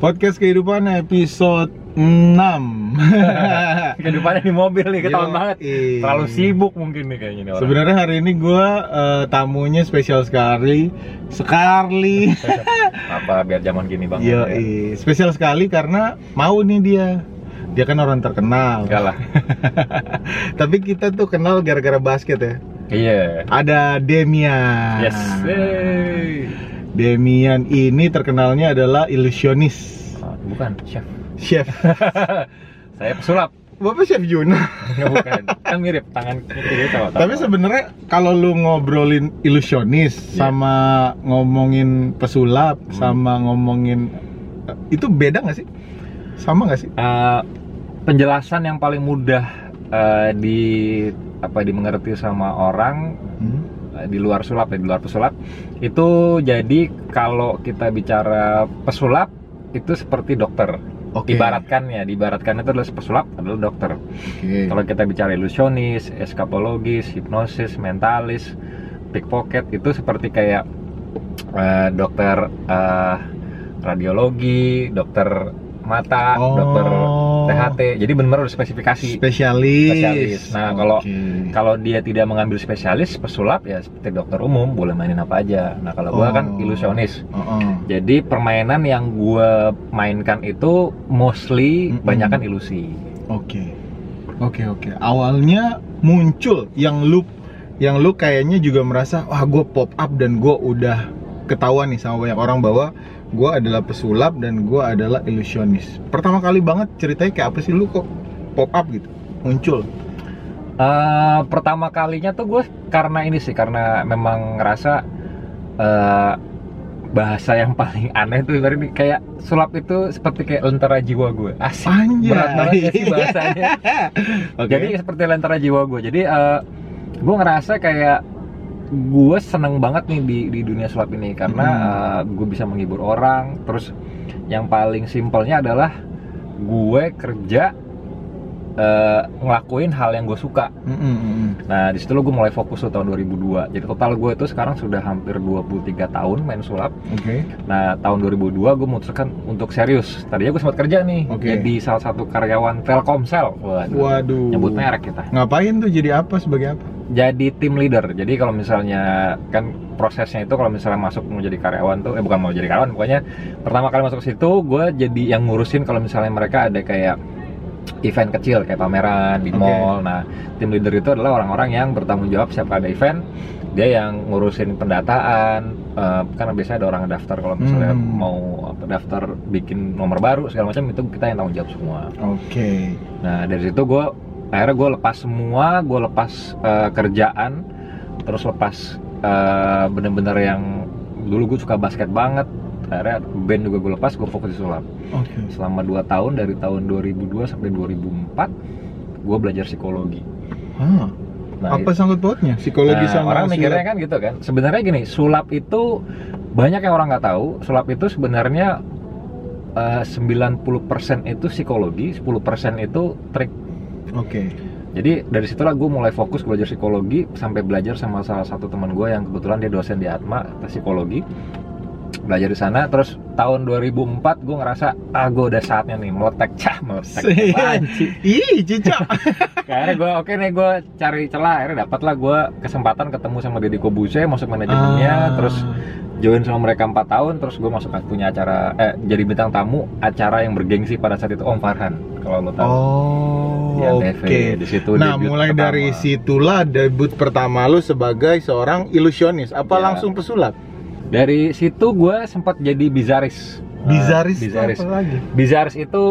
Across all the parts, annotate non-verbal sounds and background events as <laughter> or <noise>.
Podcast kehidupan episode 6 <laughs> Kehidupannya di mobil nih, ketahuan Yo, banget. iya. Terlalu sibuk mungkin nih kayaknya nih orang. Sebenarnya hari ini gue tamunya spesial sekali Sekali <laughs> Apa biar zaman gini banget Yo, ya. Spesial sekali karena mau nih dia Dia kan orang terkenal Enggak lah. <laughs> Tapi kita tuh kenal gara-gara basket ya Iya. Ada Demian Yes. Hey. Demian ini terkenalnya adalah ilusionis Oh, bukan, chef. Chef <laughs> Saya pesulap. Bapak Chef Juna Enggak bukan. Kan mirip tangan kiri sama Tapi sebenarnya kalau lu ngobrolin ilusionis Iya. sama ngomongin pesulap Hmm. sama ngomongin eh, itu beda nggak sih? Sama nggak sih? Eh, penjelasan yang paling mudah eh, di apa dimengerti sama orang Hmm. Di luar sulap ya di luar pesulap itu jadi kalau kita bicara pesulap itu seperti dokter Oke. ibaratkan ya diibaratkan itu adalah pesulap adalah dokter Oke. kalau kita bicara ilusionis eskapologis hipnosis mentalis pickpocket itu seperti kayak eh, dokter eh, radiologi dokter mata Oh. dokter THT jadi benar-benar udah spesifikasi spesialis. Spesialis. Nah, kalau- Oke. kalau dia tidak mengambil spesialis pesulap ya seperti dokter umum boleh mainin apa aja nah kalau gua kan Oh. ilusionis Oh, oh. jadi permainan yang gua mainkan itu mostly Mm-mm. banyakan ilusi Oke. Oke oke. Awalnya muncul yang lu yang lu kayaknya juga merasa wah gue pop up dan gue udah ketahuan nih sama banyak orang bahwa gue adalah pesulap dan gue adalah ilusionis. Pertama kali banget ceritanya kayak apa sih lu kok pop up gitu muncul? Eh, pertama kalinya tuh gue karena ini sih karena memang ngerasa eh, bahasa yang paling aneh tuh dari kayak sulap itu seperti kayak lentera jiwa gue asik Anjay. berat banget ya sih bahasanya <laughs> Oke. jadi seperti lentera jiwa gue jadi eh, gue ngerasa kayak gue seneng banget nih di di dunia sulap ini karena eh, gue bisa menghibur orang. Terus yang paling simpelnya adalah gue kerja eh, ngelakuin hal yang gue suka Mm, mm, mm. nah di situ gue mulai fokus tuh tahun 2002 jadi total gue itu sekarang sudah hampir 23 tahun main sulap Oke. nah tahun 2002 gue memutuskan untuk serius tadinya gue sempat kerja nih Oke. jadi salah satu karyawan Telkomsel Waduh. Waduh. nyebut merek kita Ngapain tuh jadi apa sebagai apa? jadi tim leader. Jadi kalau misalnya kan prosesnya itu kalau misalnya masuk mau jadi karyawan tuh eh bukan mau jadi karyawan pokoknya pertama kali masuk ke situ gue jadi yang ngurusin kalau misalnya mereka ada kayak event kecil kayak pameran di Oke. mall. Nah, tim leader itu adalah orang-orang yang bertanggung jawab setiap ada event dia yang ngurusin pendataan eh, karena biasanya ada orang daftar kalau misalnya Hmm. mau daftar bikin nomor baru segala macam itu kita yang tanggung jawab semua. Oke. Nah dari situ gue akhirnya gue lepas semua, gue lepas eh, kerjaan, terus lepas eh, bener-bener yang dulu gue suka basket banget. Akhirnya band juga gue lepas, gue fokus di sulap. Oke. Selama 2 tahun dari tahun 2002 sampai 2004 gue belajar psikologi. Ah, Nah, apa sangkut pautnya psikologi nah, sama orang sulap? mikirnya kan gitu kan. Sebenarnya gini, sulap itu banyak yang orang nggak tahu. Sulap itu sebenarnya eh, 90% itu psikologi, 10% itu trik Oke. Jadi dari situlah gue mulai fokus belajar psikologi sampai belajar sama salah satu teman gue yang kebetulan dia dosen di Atma psikologi belajar di sana terus tahun 2004 gue ngerasa ah gue udah saatnya nih meletek cah meletek sih? Ih, cicak. <laughs> akhirnya gue oke nih gue cari celah akhirnya dapat lah gue kesempatan ketemu sama Deddy Kobuse masuk manajemennya Ah. terus join sama mereka 4 tahun terus gue masuk punya acara eh jadi bintang tamu acara yang bergengsi pada saat itu Om Farhan kalau lo tahu Oh, di oke. Antv. di situ Nah, mulai pertama. dari situlah debut pertama lu sebagai seorang ilusionis. Apa Ya. langsung pesulap? Dari situ gue sempat jadi bizaris. Bizaris, itu bizaris. apa lagi? Bizaris itu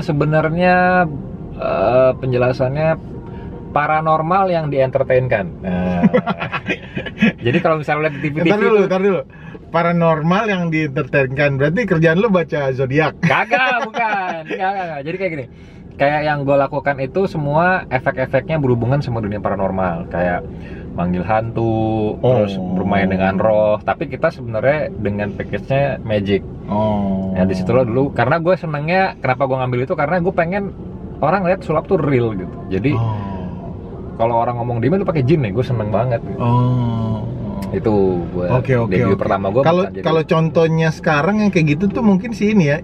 sebenarnya eh, penjelasannya paranormal yang dientertainkan. Nah, <laughs> jadi kalau misalnya lihat di TV, Ntar dulu, ntar dulu. Paranormal yang dientertainkan. Berarti kerjaan lu baca zodiak. kagak <laughs> bukan, kagak. Jadi kayak gini. Kayak yang gue lakukan itu semua efek-efeknya berhubungan sama dunia paranormal, kayak manggil hantu, terus Oh. bermain dengan roh. Tapi kita sebenarnya dengan package-nya magic. Oh. Ya di situ lo dulu karena gue senengnya kenapa gue ngambil itu karena gue pengen orang lihat sulap tuh real gitu. Jadi Oh. kalau orang ngomong diem itu pakai jin nih, gue seneng banget. Gitu. Oh. Itu gue Oke oke debut oke. pertama gue Kalau kalau contohnya sekarang yang kayak gitu tuh mungkin si ini ya.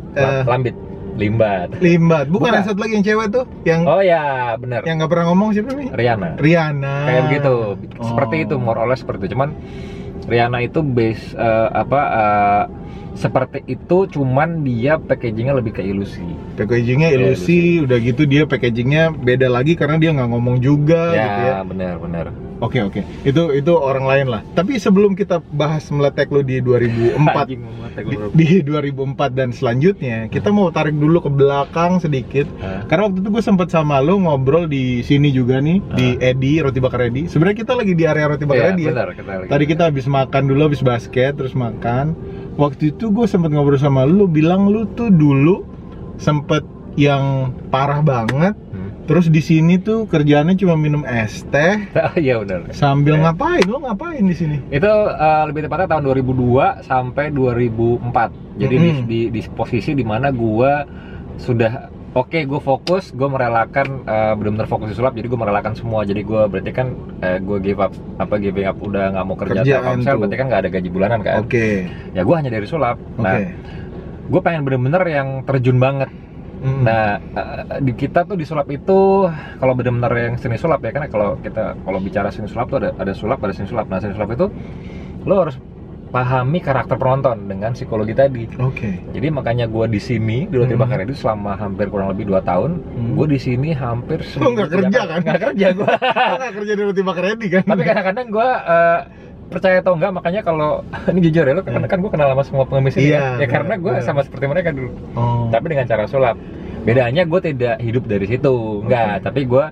lambit limbat. Limbat. Bukan, Bukan. satu lagi yang cewek tuh yang Oh ya benar. yang nggak pernah ngomong siapa namanya? Rihanna. Riana. Kayak begitu. Oh. Seperti itu more or less seperti itu. Cuman Rihanna itu base eh, apa eh, seperti itu cuman dia packagingnya lebih ke ilusi. Packagingnya Iya, ilusi, udah gitu dia packagingnya beda lagi karena dia nggak ngomong juga gitu ya. ya benar benar. Oke oke, itu itu orang lain lah. Tapi sebelum kita bahas meletek lu di 2004 Anjing, mata di, di 2004 dan selanjutnya, kita mau tarik dulu ke belakang sedikit. Hah? Karena waktu itu gue sempet sama lu ngobrol di sini juga nih di Edi Roti Bakar Edi. Sebenarnya kita lagi di area Roti Bakar Iya, Edi ya. kita lagi- Tadi kita habis makan dulu, habis basket, terus makan. Waktu itu gue sempet ngobrol sama lu, bilang lu tuh dulu sempet yang parah banget. Hmm. Terus di sini tuh kerjaannya cuma minum es teh <laughs> Iya benar. sambil Iya. ngapain? Lu ngapain di sini? Itu eh, lebih tepatnya tahun 2002 sampai 2004. Jadi di, Mhm. di, di posisi di mana gua sudah oke gue fokus, gue merelakan eh, benar-benar fokus di sulap. Jadi gue merelakan semua. Jadi gue berarti kan eh, gue give up apa giving up udah nggak mau kerja Kerjaan Telkomsel, tuh. berarti kan nggak ada gaji bulanan kan. Oke. Ya gue hanya dari sulap. Oke. Nah, gue pengen bener-bener yang terjun banget. Mm. Nah, eh, di kita tuh di sulap itu kalau benar-benar yang seni sulap ya karena kalau kita kalau bicara seni sulap tuh ada ada sulap ada seni sulap. Nah, seni sulap itu lo harus pahami karakter penonton dengan psikologi tadi. Oke. Jadi makanya gue di sini di Roti Hmm. Bakar itu selama hampir kurang lebih 2 tahun, Hmm. gue di sini hampir Lo nggak kerja kan? Nggak kerja gue. <laughs> Nggak kerja di Roti Bakar kan? Tapi kadang-kadang gue eh, percaya atau enggak makanya kalau <laughs> ini jujur ya lo kan, kan gue kenal sama semua pengemis ini Iya, ya, ya karena gue sama seperti mereka dulu. Oh. tapi dengan cara sulap. Bedanya gue tidak hidup dari situ enggak. Tapi gue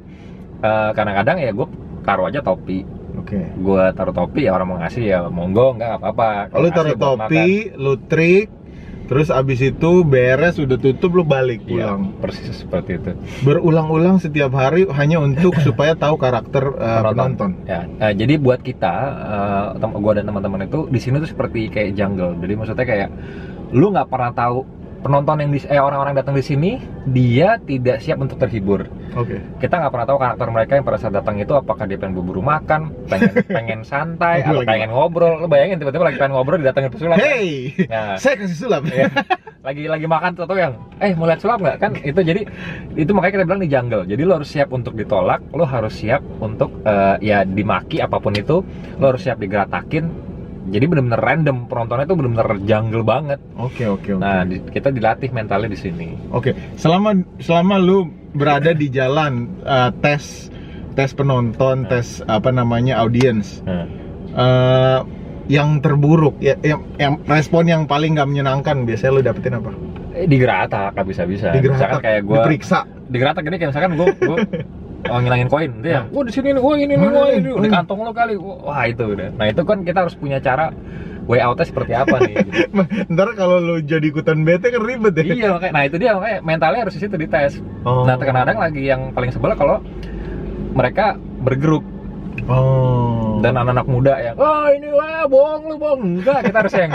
eh, kadang-kadang ya gue taruh aja topi. Oke. gue taruh topi ya orang mau ngasih ya monggo enggak apa-apa. Kalau Lu taruh topi, lu trik, terus abis itu beres udah tutup lu balik. Iya, pulang. persis seperti itu Berulang-ulang setiap hari hanya untuk <coughs> supaya tahu karakter uh, penonton. ya eh, jadi buat kita tem- gue dan teman-teman itu di sini tuh seperti kayak jungle jadi maksudnya kayak lu nggak pernah tahu penonton yang di eh orang-orang datang di sini dia tidak siap untuk terhibur Oke. kita nggak pernah tahu karakter mereka yang pada saat datang itu apakah dia pengen buru makan pengen <laughs> pengen santai atau lagi- pengen ngobrol lo bayangin tiba-tiba lagi pengen ngobrol didatengin pesulap kan? Hey, Nah, <laughs> saya kasih sulap. Iya. lagi lagi makan atau yang eh mau lihat sulap nggak kan itu jadi itu makanya kita bilang di jungle jadi lo harus siap untuk ditolak lo harus siap untuk eh, ya dimaki apa pun itu lo harus siap digeratakin jadi bener-bener random penontonnya itu bener-bener jungle banget Oke, oke, oke. nah di- kita dilatih mentalnya di sini Oke, selama selama lu berada di jalan uh, tes tes penonton, Hmm. tes apa namanya audiens, Nah, uh, yang terburuk, ya, yang, yang respon yang paling nggak menyenangkan biasanya lu dapetin apa? eh, digeratak bisa-bisa Digeratak, misalkan kayak gue diperiksa. digeratak gini kayak misalkan gue <laughs> oh, ngilangin koin itu ya. Wah di sini nih wah ini nih wah ini di kantong lo kali. Wah. Itu udah. Nah itu kan kita harus punya cara way outnya seperti apa nih? Gitu. <laughs> Ntar kalau lu jadi ikutan bete kan ribet ya. iya makanya. Nah itu dia makanya mentalnya harus di situ dites Oh. nah terkadang lagi yang paling sebel kalau mereka bergrup Oh. dan anak-anak muda yang wah ini wah bohong lu bohong. Enggak kita harus yang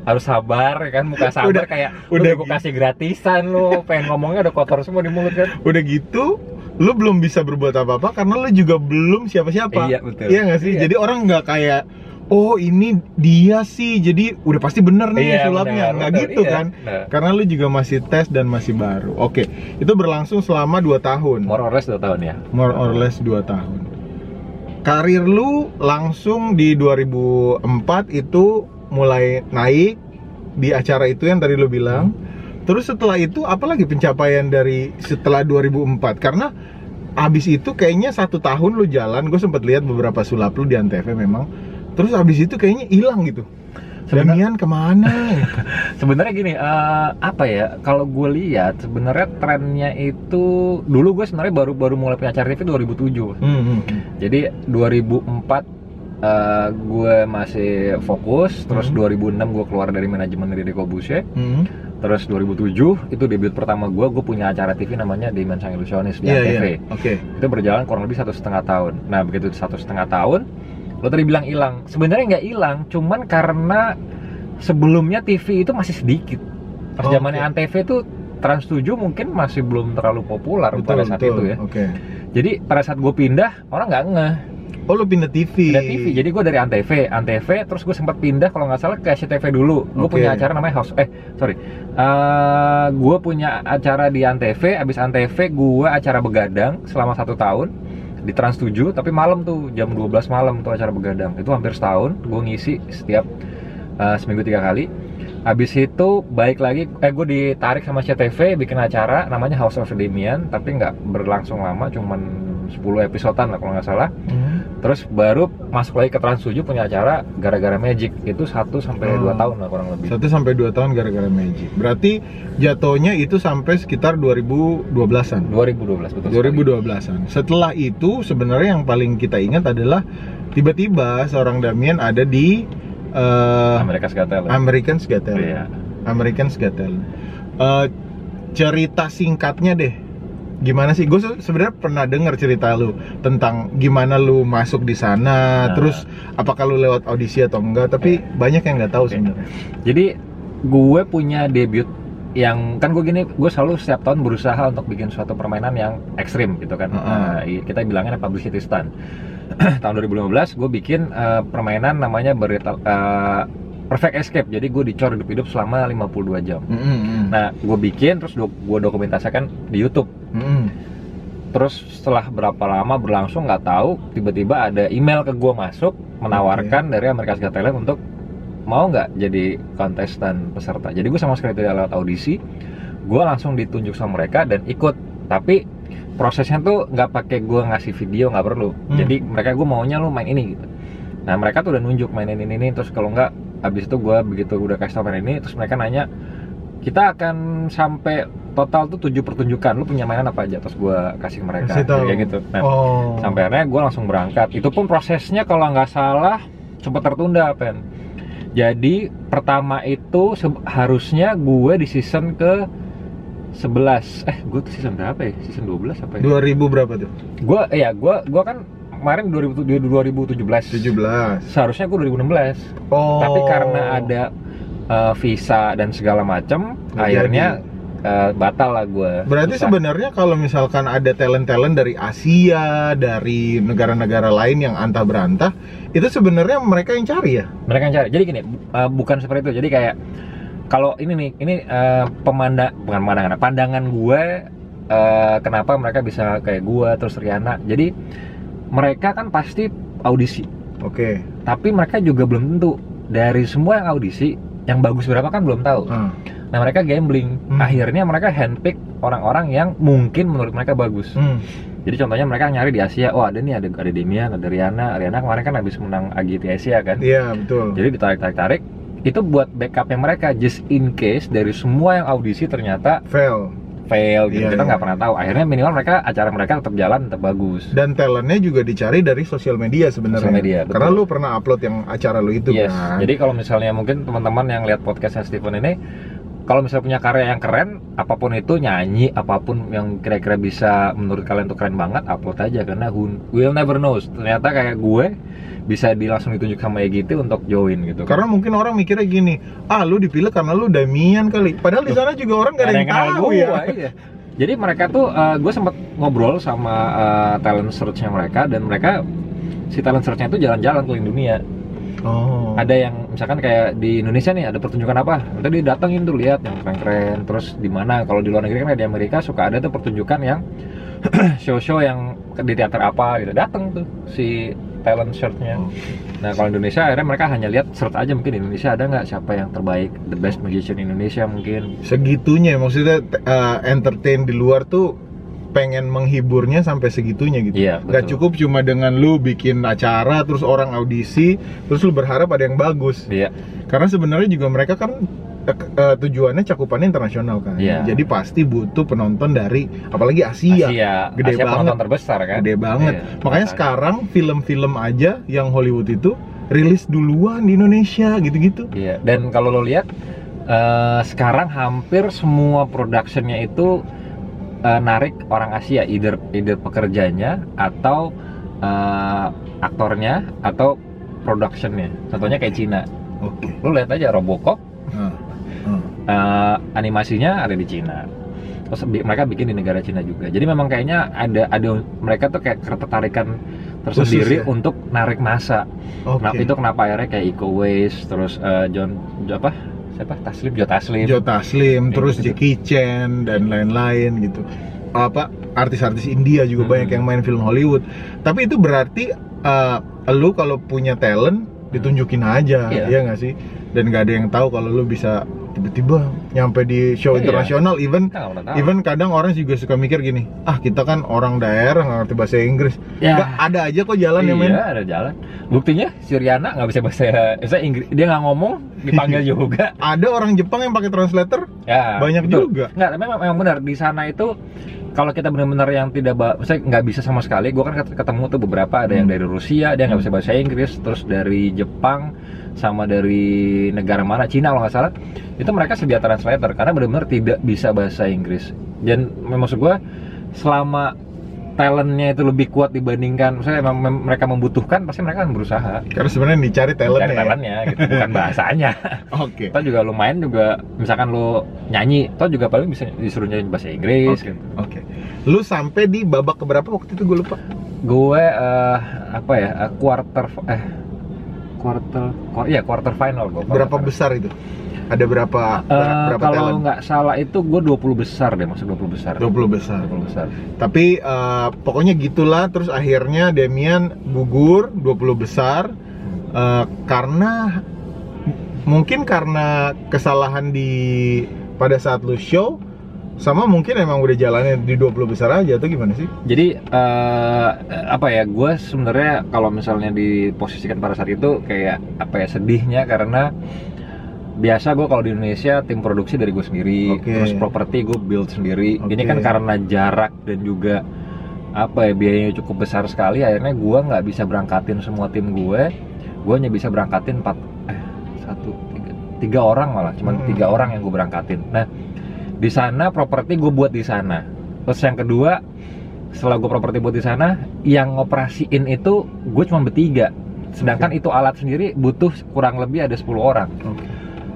harus sabar ya kan muka sabar Udah- kayak udah gue kasih gratisan lu pengen ngomongnya udah kotor semua di mulut kan udah gitu lu belum bisa berbuat apa-apa karena lu juga belum siapa-siapa. Iya, betul. Iya nggak sih? Iya. Jadi orang nggak kayak oh ini dia sih jadi udah pasti bener nih Iya, sulapnya nggak gitu iya. kan Nah. karena lu juga masih tes dan masih baru oke itu berlangsung selama 2 tahun more or less 2 tahun ya more or less 2 tahun karir lu langsung di 2004 itu mulai naik di acara itu yang tadi lu bilang. Terus setelah itu apalagi pencapaian dari setelah 2004 karena abis itu kayaknya satu tahun lu jalan gue sempat lihat beberapa sulap lu di antv memang. Terus abis itu kayaknya hilang gitu. Sebenarnya- Damian ke mana <laughs> sebenarnya gini eh, apa ya kalau gue lihat sebenarnya trennya itu dulu gue sebenarnya baru baru mulai punya acara TV 2007 Hmm, hmm, hmm. jadi 2004 eh, gue masih fokus terus Hmm. 2006 gue keluar dari manajemen dari Kobushe Hmm. terus 2007 itu debut pertama gue gue punya acara TV namanya Dimen Sang Ilusionis di Iya, ANTV iya. Oke. itu berjalan kurang lebih satu setengah tahun nah begitu satu setengah tahun lo tadi bilang hilang sebenarnya nggak hilang cuman karena sebelumnya TV itu masih sedikit pas Oh, zamannya oke. Antv itu Trans 7 mungkin masih belum terlalu populer pada saat itu ya. Oke. jadi pada saat gue pindah orang nggak ngeh Oh lu pindah TV. pindah TV jadi gue dari Antv. Antv terus gue sempat pindah kalau nggak salah ke SCTV dulu. Gue Oke. punya acara namanya House eh sorry. Eh gue punya acara di Antv. Abis Antv gue acara begadang selama satu tahun di Trans 7 tapi malam tuh jam 12 malam tuh acara begadang. Itu hampir setahun gue ngisi setiap eh, seminggu tiga kali Habis itu baik lagi, eh gue ditarik sama CTV bikin acara namanya House of Demian tapi nggak berlangsung lama, cuman 10 episodean lah kalau nggak salah. Hmm. Terus baru masuk lagi ke Trans 7 punya acara gara-gara Magic itu 1 sampai Oh. 2 tahun lah kurang lebih. 1 sampai 2 tahun gara-gara Magic. Berarti jatuhnya itu sampai sekitar 2012-an. 2012 betul. sekali. 2012-an. Setelah itu sebenarnya yang paling kita ingat adalah tiba-tiba seorang Damian ada di eh, Amerika Got Talent. American's Got Talent. Iya. American's Got Talent. Eh, cerita singkatnya deh. Gimana sih? Gue sebenarnya pernah dengar cerita lu tentang gimana lu masuk di sana, Nah. terus apakah lu lewat audisi atau enggak, tapi banyak yang nggak tahu Oke. sebenarnya. Jadi gue punya debut yang kan gue gini gue selalu setiap tahun berusaha untuk bikin suatu permainan yang ekstrim gitu kan Heeh. Nah, i- kita bilangnya publicity stunt <clears throat> tahun 2015 gue bikin eh, permainan namanya berita eh, perfect escape jadi gue dicor hidup-hidup selama 52 jam Mm, mm, mm. nah gue bikin terus gue dokumentasikan di YouTube Mm, mm. terus setelah berapa lama berlangsung nggak tahu tiba-tiba ada email ke gue masuk menawarkan dari Amerika Got Talent untuk mau nggak jadi kontestan peserta? Jadi gue sama sekali tidak lewat audisi. Gue langsung ditunjuk sama mereka dan ikut. Tapi prosesnya tuh nggak pakai gue ngasih video nggak perlu. Hmm. jadi mereka gue maunya lu main ini gitu. Nah mereka tuh udah nunjuk mainin ini, ini terus kalau nggak abis itu gue begitu udah kasih tau main ini terus mereka nanya kita akan sampai total tuh tujuh pertunjukan. Lu punya mainan apa aja? Terus gue kasih mereka. Kayak gitu. Nah oh. sampai akhirnya gue langsung berangkat. Itu pun prosesnya kalau nggak salah sempat tertunda pen jadi pertama itu harusnya gue di season ke 11 eh gue tuh season berapa ya season 12 apa ya 2000 berapa tuh? gue ya gue gue kan kemarin 2000 2017 17. seharusnya gue 2016 Oh. tapi karena ada eh, visa dan segala macam akhirnya eh, batal lah gue Berarti sebenarnya kalau misalkan ada talent-talent dari Asia, dari negara-negara lain yang antah berantah, itu sebenarnya mereka yang cari ya? mereka yang cari. Jadi gini uh, bukan seperti itu. Jadi kayak kalau ini nih ini uh, pemandang bukan pemandangan pandangan gue uh, kenapa mereka bisa kayak gue terus Riana jadi mereka kan pasti audisi. Oke. tapi mereka juga belum tentu. Dari semua yang audisi yang bagus berapa kan belum tahu. Ah. Nah mereka gambling Hmm. akhirnya mereka handpick orang-orang yang mungkin menurut mereka bagus Hmm. jadi contohnya mereka nyari di Asia oh ada nih ada ada Demian ada Riana Riana kemarin kan habis menang AGT Asia kan Iya betul. jadi ditarik-tarik-tarik itu buat backupnya mereka just in case dari semua yang audisi ternyata Fail. fail gitu Iya, kita iya. nggak pernah tahu akhirnya minimal mereka acara mereka tetap jalan tetap bagus Dan talentnya juga dicari dari sosial media sebenarnya. Sosial media, betul. Karena lu pernah upload yang acara lu itu yes kan. jadi kalau misalnya mungkin teman-teman yang lihat podcastnya Steven ini kalau misalnya punya karya yang keren apa pun itu nyanyi apa pun yang kira-kira bisa menurut kalian tuh keren banget upload aja karena who will never knows ternyata kayak gue bisa di langsung ditunjuk sama EGT untuk join gitu Karena mungkin orang mikirnya gini, ah lu dipilih karena lu Damian kali. Padahal di sana juga orang gak ada yang, kenal tahu gua, ya. iya. Jadi mereka tuh, gue sempat ngobrol sama eh, talent search-nya mereka dan mereka si talent search-nya itu jalan-jalan keliling dunia. Oh. Ada yang misalkan kayak di Indonesia nih ada pertunjukan apa, nanti dia datengin tuh lihat yang keren-keren. Terus di mana? Kalau di luar negeri kan di Amerika suka ada tuh pertunjukan yang <clears throat> show-show yang di teater apa gitu. Dateng tuh si talent search-nya. Nah kalau Indonesia akhirnya mereka hanya lihat search aja mungkin di Indonesia ada nggak siapa yang terbaik, the best magician Indonesia mungkin. Segitunya maksudnya eh, entertain di luar tuh pengen menghiburnya sampai segitunya gitu. Iya, Gak cukup cuma dengan lu bikin acara terus orang audisi terus lu berharap ada yang bagus. Iya. Karena sebenarnya juga mereka kan eh, eh, tujuannya cakupannya internasional kan. Iya. Jadi pasti butuh penonton dari apalagi Asia. Asia, Gede Asia banget. penonton terbesar kan Gede banget. Iya, Makanya sekarang film-film aja yang Hollywood itu rilis duluan di Indonesia gitu-gitu. iya dan kalau lo lihat eh, sekarang hampir semua productionnya itu eh, narik orang Asia either either pekerjanya atau eh, aktornya atau productionnya contohnya kayak Cina Oke. lo lihat aja Robocop Ah, ah. eh, animasinya ada di Cina terus bi- mereka bikin di negara Cina juga jadi memang kayaknya ada ada mereka tuh kayak ketertarikan tersendiri Khusus ya? untuk narik masa. Oke. Kenapa itu kenapa akhirnya kayak Iko Uwais, terus eh, John Jo- apa? Siapa? Taslim, Jo Taslim. Joe Taslim, Kayak terus gitu. Jackie Chan dan lain-lain gitu. Apa artis-artis India juga Hmm. banyak yang main film Hollywood. Tapi itu berarti eh, lu kalau punya talent ditunjukin aja, Iya. ya nggak sih? Dan nggak ada yang tahu kalau lu bisa tiba-tiba nyampe di show Iya. internasional, even nggak pernah tahu. even kadang orang juga suka mikir gini, ah kita kan orang daerah nggak ngerti bahasa Inggris. Ya. Nggak, ada aja kok jalan iya, yang main. ada jalan. Buktinya si Riana nggak bisa bahasa bahasa Inggris. Dia nggak ngomong, dipanggil <laughs> juga. Ada orang Jepang yang pakai translator, Ya, banyak betul. juga. Nggak, tapi memang, memang benar di sana itu kalau kita benar-benar yang tidak, maksudnya nggak bisa sama sekali. Gue kan ket- ketemu tuh beberapa ada yang Hmm. dari Rusia, dia nggak bisa bahasa Inggris, terus dari Jepang, sama dari negara mana, Cina kalau nggak salah. Itu mereka sedia translator karena benar-benar tidak bisa bahasa Inggris. Dan maksud gue selama talentnya itu lebih kuat dibandingkan, misalnya memang mem- mereka membutuhkan, pasti mereka akan berusaha. Karena sebenarnya dicari talentnya. Cari ya. talentnya, gitu, bukan bahasanya. <laughs> Oke. Toh juga lumayan juga misalkan lo nyanyi, toh juga paling bisa disuruh nyanyi bahasa Inggris Oke. gitu. Oke. Lu sampai di babak keberapa waktu itu gue lupa. Gue eh, apa ya? eh, quarter eh quarter quar- iya quarter final gue. Berapa besar itu? Ada berapa berapa kalau talent? nggak salah itu gue 20 besar deh, maksud 20 besar. 20 besar. 20 besar. Tapi eh, pokoknya gitulah terus akhirnya Demian gugur 20 besar eh, karena mungkin karena kesalahan di pada saat lu show sama mungkin emang udah jalannya di 20 besar aja atau gimana sih? Jadi eh, apa ya? Gue sebenarnya kalau misalnya diposisikan pada saat itu kayak apa ya sedihnya karena biasa gue kalau di Indonesia tim produksi dari gue sendiri, Oke. terus properti gue build sendiri. Ini Oke. kan karena jarak dan juga apa ya biayanya cukup besar sekali, akhirnya gue nggak bisa berangkatin semua tim gue. Gue hanya bisa berangkatin empat eh satu tiga, tiga orang malah, cuman Hmm. tiga orang yang gue berangkatin. Nah di sana properti gue buat di sana. Terus yang kedua setelah gue properti buat di sana, yang ngoperasiin itu gue cuma bertiga. Sedangkan itu alat sendiri butuh kurang lebih ada 10 orang.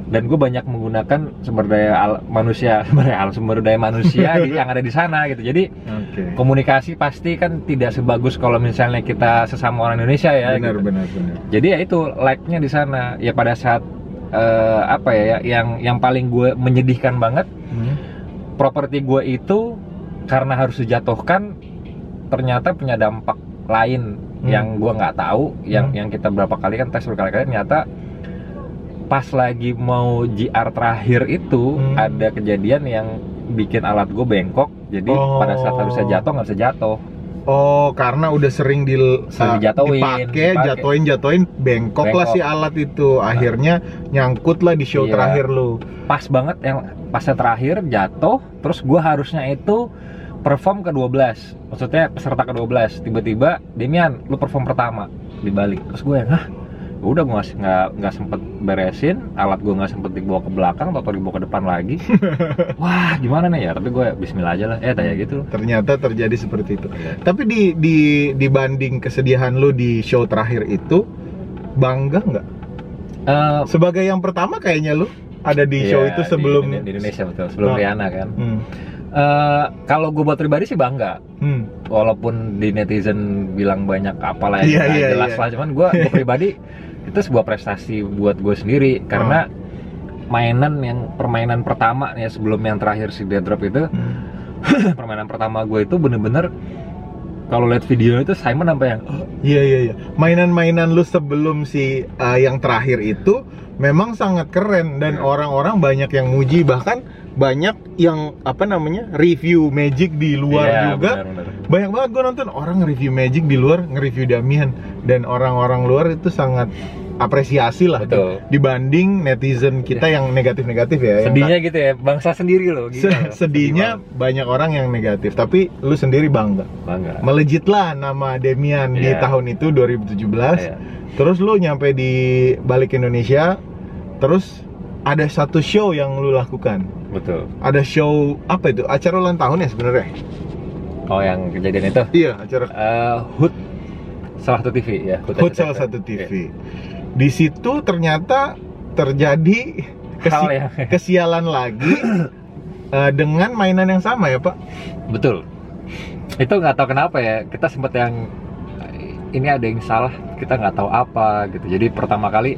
Dan gue banyak menggunakan sumber daya al- manusia, <laughs> sumber daya, sumber daya manusia di- <laughs> yang ada di sana gitu. Jadi Oke. komunikasi pasti kan tidak sebagus kalau misalnya kita sesama orang Indonesia ya. Benar gitu. benar benar. Jadi ya itu like-nya di sana. Ya pada saat eh, apa ya yang yang paling gue menyedihkan banget Hmm. Properti gue itu karena harus dijatuhkan ternyata punya dampak lain Hmm. yang gue nggak tahu yang Hmm. yang kita berapa kali kan tes berkali-kali ternyata pas lagi mau GR terakhir itu Hmm. ada kejadian yang bikin alat gue bengkok jadi Oh. pada saat harusnya jatuh nggak bisa jatuh Oh, karena udah sering di uh, dijatuhin, dipakai, dipakai. jatoin, jatoin, bengkok, lah Bengkok. si alat itu. Akhirnya nyangkut lah di show Iya. terakhir lu. pas banget yang pasnya terakhir jatuh terus gue harusnya itu perform ke 12 maksudnya peserta ke 12 tiba-tiba Demian lu perform pertama. Di balik terus gue yang hah? Ya udah gue nggak nggak nggak sempet beresin. Alat gue nggak sempet dibawa ke belakang atau dibawa ke depan lagi. <laughs> Wah gimana nih ya? Tapi gue Bismillah aja lah. Eh kayak gitu. Ternyata terjadi seperti itu. Iya. Tapi di di dibanding kesedihan lu di show terakhir itu bangga nggak? Eh, Sebagai yang pertama kayaknya lu ada di iya, show itu sebelum di, di Indonesia betul sebelum Oh. Rihanna kan Hmm. Eh, kalau gue buat pribadi sih bangga Hmm. walaupun di netizen bilang banyak apalah yang iya, jelas iya. lah cuman gue <laughs> pribadi itu sebuah prestasi buat gue sendiri karena Oh. mainan yang permainan pertama ya sebelum yang terakhir si Dead Drop itu Hmm. <coughs> permainan pertama gue itu bener-bener kalau lihat video itu Simon sampai yang "Oh, Iya iya iya. Mainan-mainan lu sebelum si uh, yang terakhir itu memang sangat keren dan orang-orang banyak yang muji bahkan banyak yang apa namanya review Magic di luar iya, juga. bener-bener. Banyak banget gue nonton orang review Magic di luar nge-review Damian dan orang-orang luar itu sangat apresiasi lah Betul. dibanding netizen kita yang negatif-negatif ya. yang sedihnya gitu ya bangsa sendiri loh Se- loh. sedihnya banyak orang yang negatif tapi lu sendiri bangga Sedih bangga melejit lah nama Demian di Iya. tahun itu 2017 Iya. terus lu nyampe di balik Indonesia terus ada satu show yang lu lakukan betul ada show apa itu acara ulang tahun ya sebenarnya oh yang kejadian itu iya acara Eh, Hood salah satu TV ya Hood SCTV. salah satu Iya. TV di situ ternyata terjadi kesi- hal yang kesialan lagi <coughs> eh, dengan mainan yang sama ya pak Betul. Itu nggak tahu kenapa ya kita sempat yang ini ada yang salah kita nggak tahu apa gitu jadi pertama kali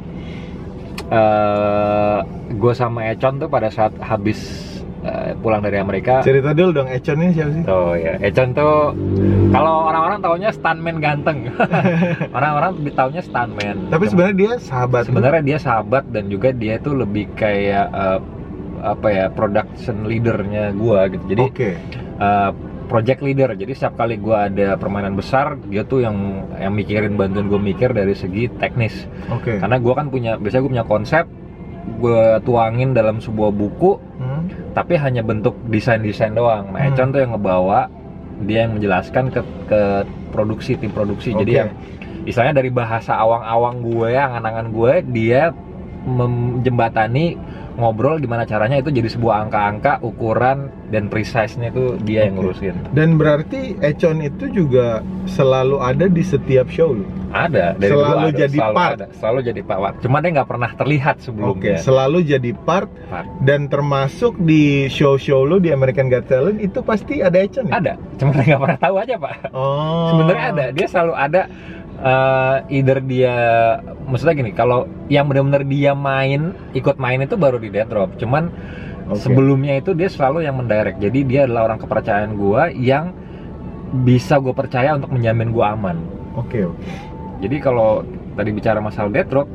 eh gue sama Econ tuh pada saat habis eh, pulang dari Amerika Cerita dulu dong Econ ini siapa sih? Tuh ya, Econ tuh kalau orang-orang taunya stuntman ganteng. <laughs> orang-orang lebih taunya stuntman. Tapi sebenarnya dia sahabat. lu. sebenarnya dia sahabat dan juga dia tuh lebih kayak eh, apa ya production leadernya gua gitu. Jadi Oke. eh, project leader. Jadi setiap kali gua ada permainan besar, dia tuh yang yang mikirin bantuin gue mikir dari segi teknis. Oke. Karena gua kan punya biasanya gue punya konsep gue tuangin dalam sebuah buku Hmm. tapi hanya bentuk desain-desain doang. Nah, Hmm. Econ tuh yang ngebawa, dia yang menjelaskan ke ke produksi tim produksi. Jadi Oke. yang istilahnya dari bahasa awang-awang gue, angan-angan gue, dia menjembatani ngobrol gimana caranya itu jadi sebuah angka-angka, ukuran dan precise-nya itu dia yang Oke. ngurusin. Dan berarti Econ itu juga selalu ada di setiap show lu. Ada dari Selalu dulu ada, jadi selalu part. ada, selalu jadi part. Cuma dia nggak pernah terlihat Oke, sebelumnya. selalu jadi part Part. dan termasuk di show-show lu di American Got Talent itu pasti ada Econ ya? Ada, cuma dia nggak pernah tahu aja pak. Oh. sebenarnya ada dia selalu ada eh, either dia maksudnya gini kalau yang benar-benar dia main ikut main itu baru di dead drop cuman Oke. sebelumnya itu dia selalu yang mendirect jadi dia adalah orang kepercayaan gua yang bisa gue percaya untuk menjamin gua aman Oke, oke. jadi kalau tadi bicara masalah dead drop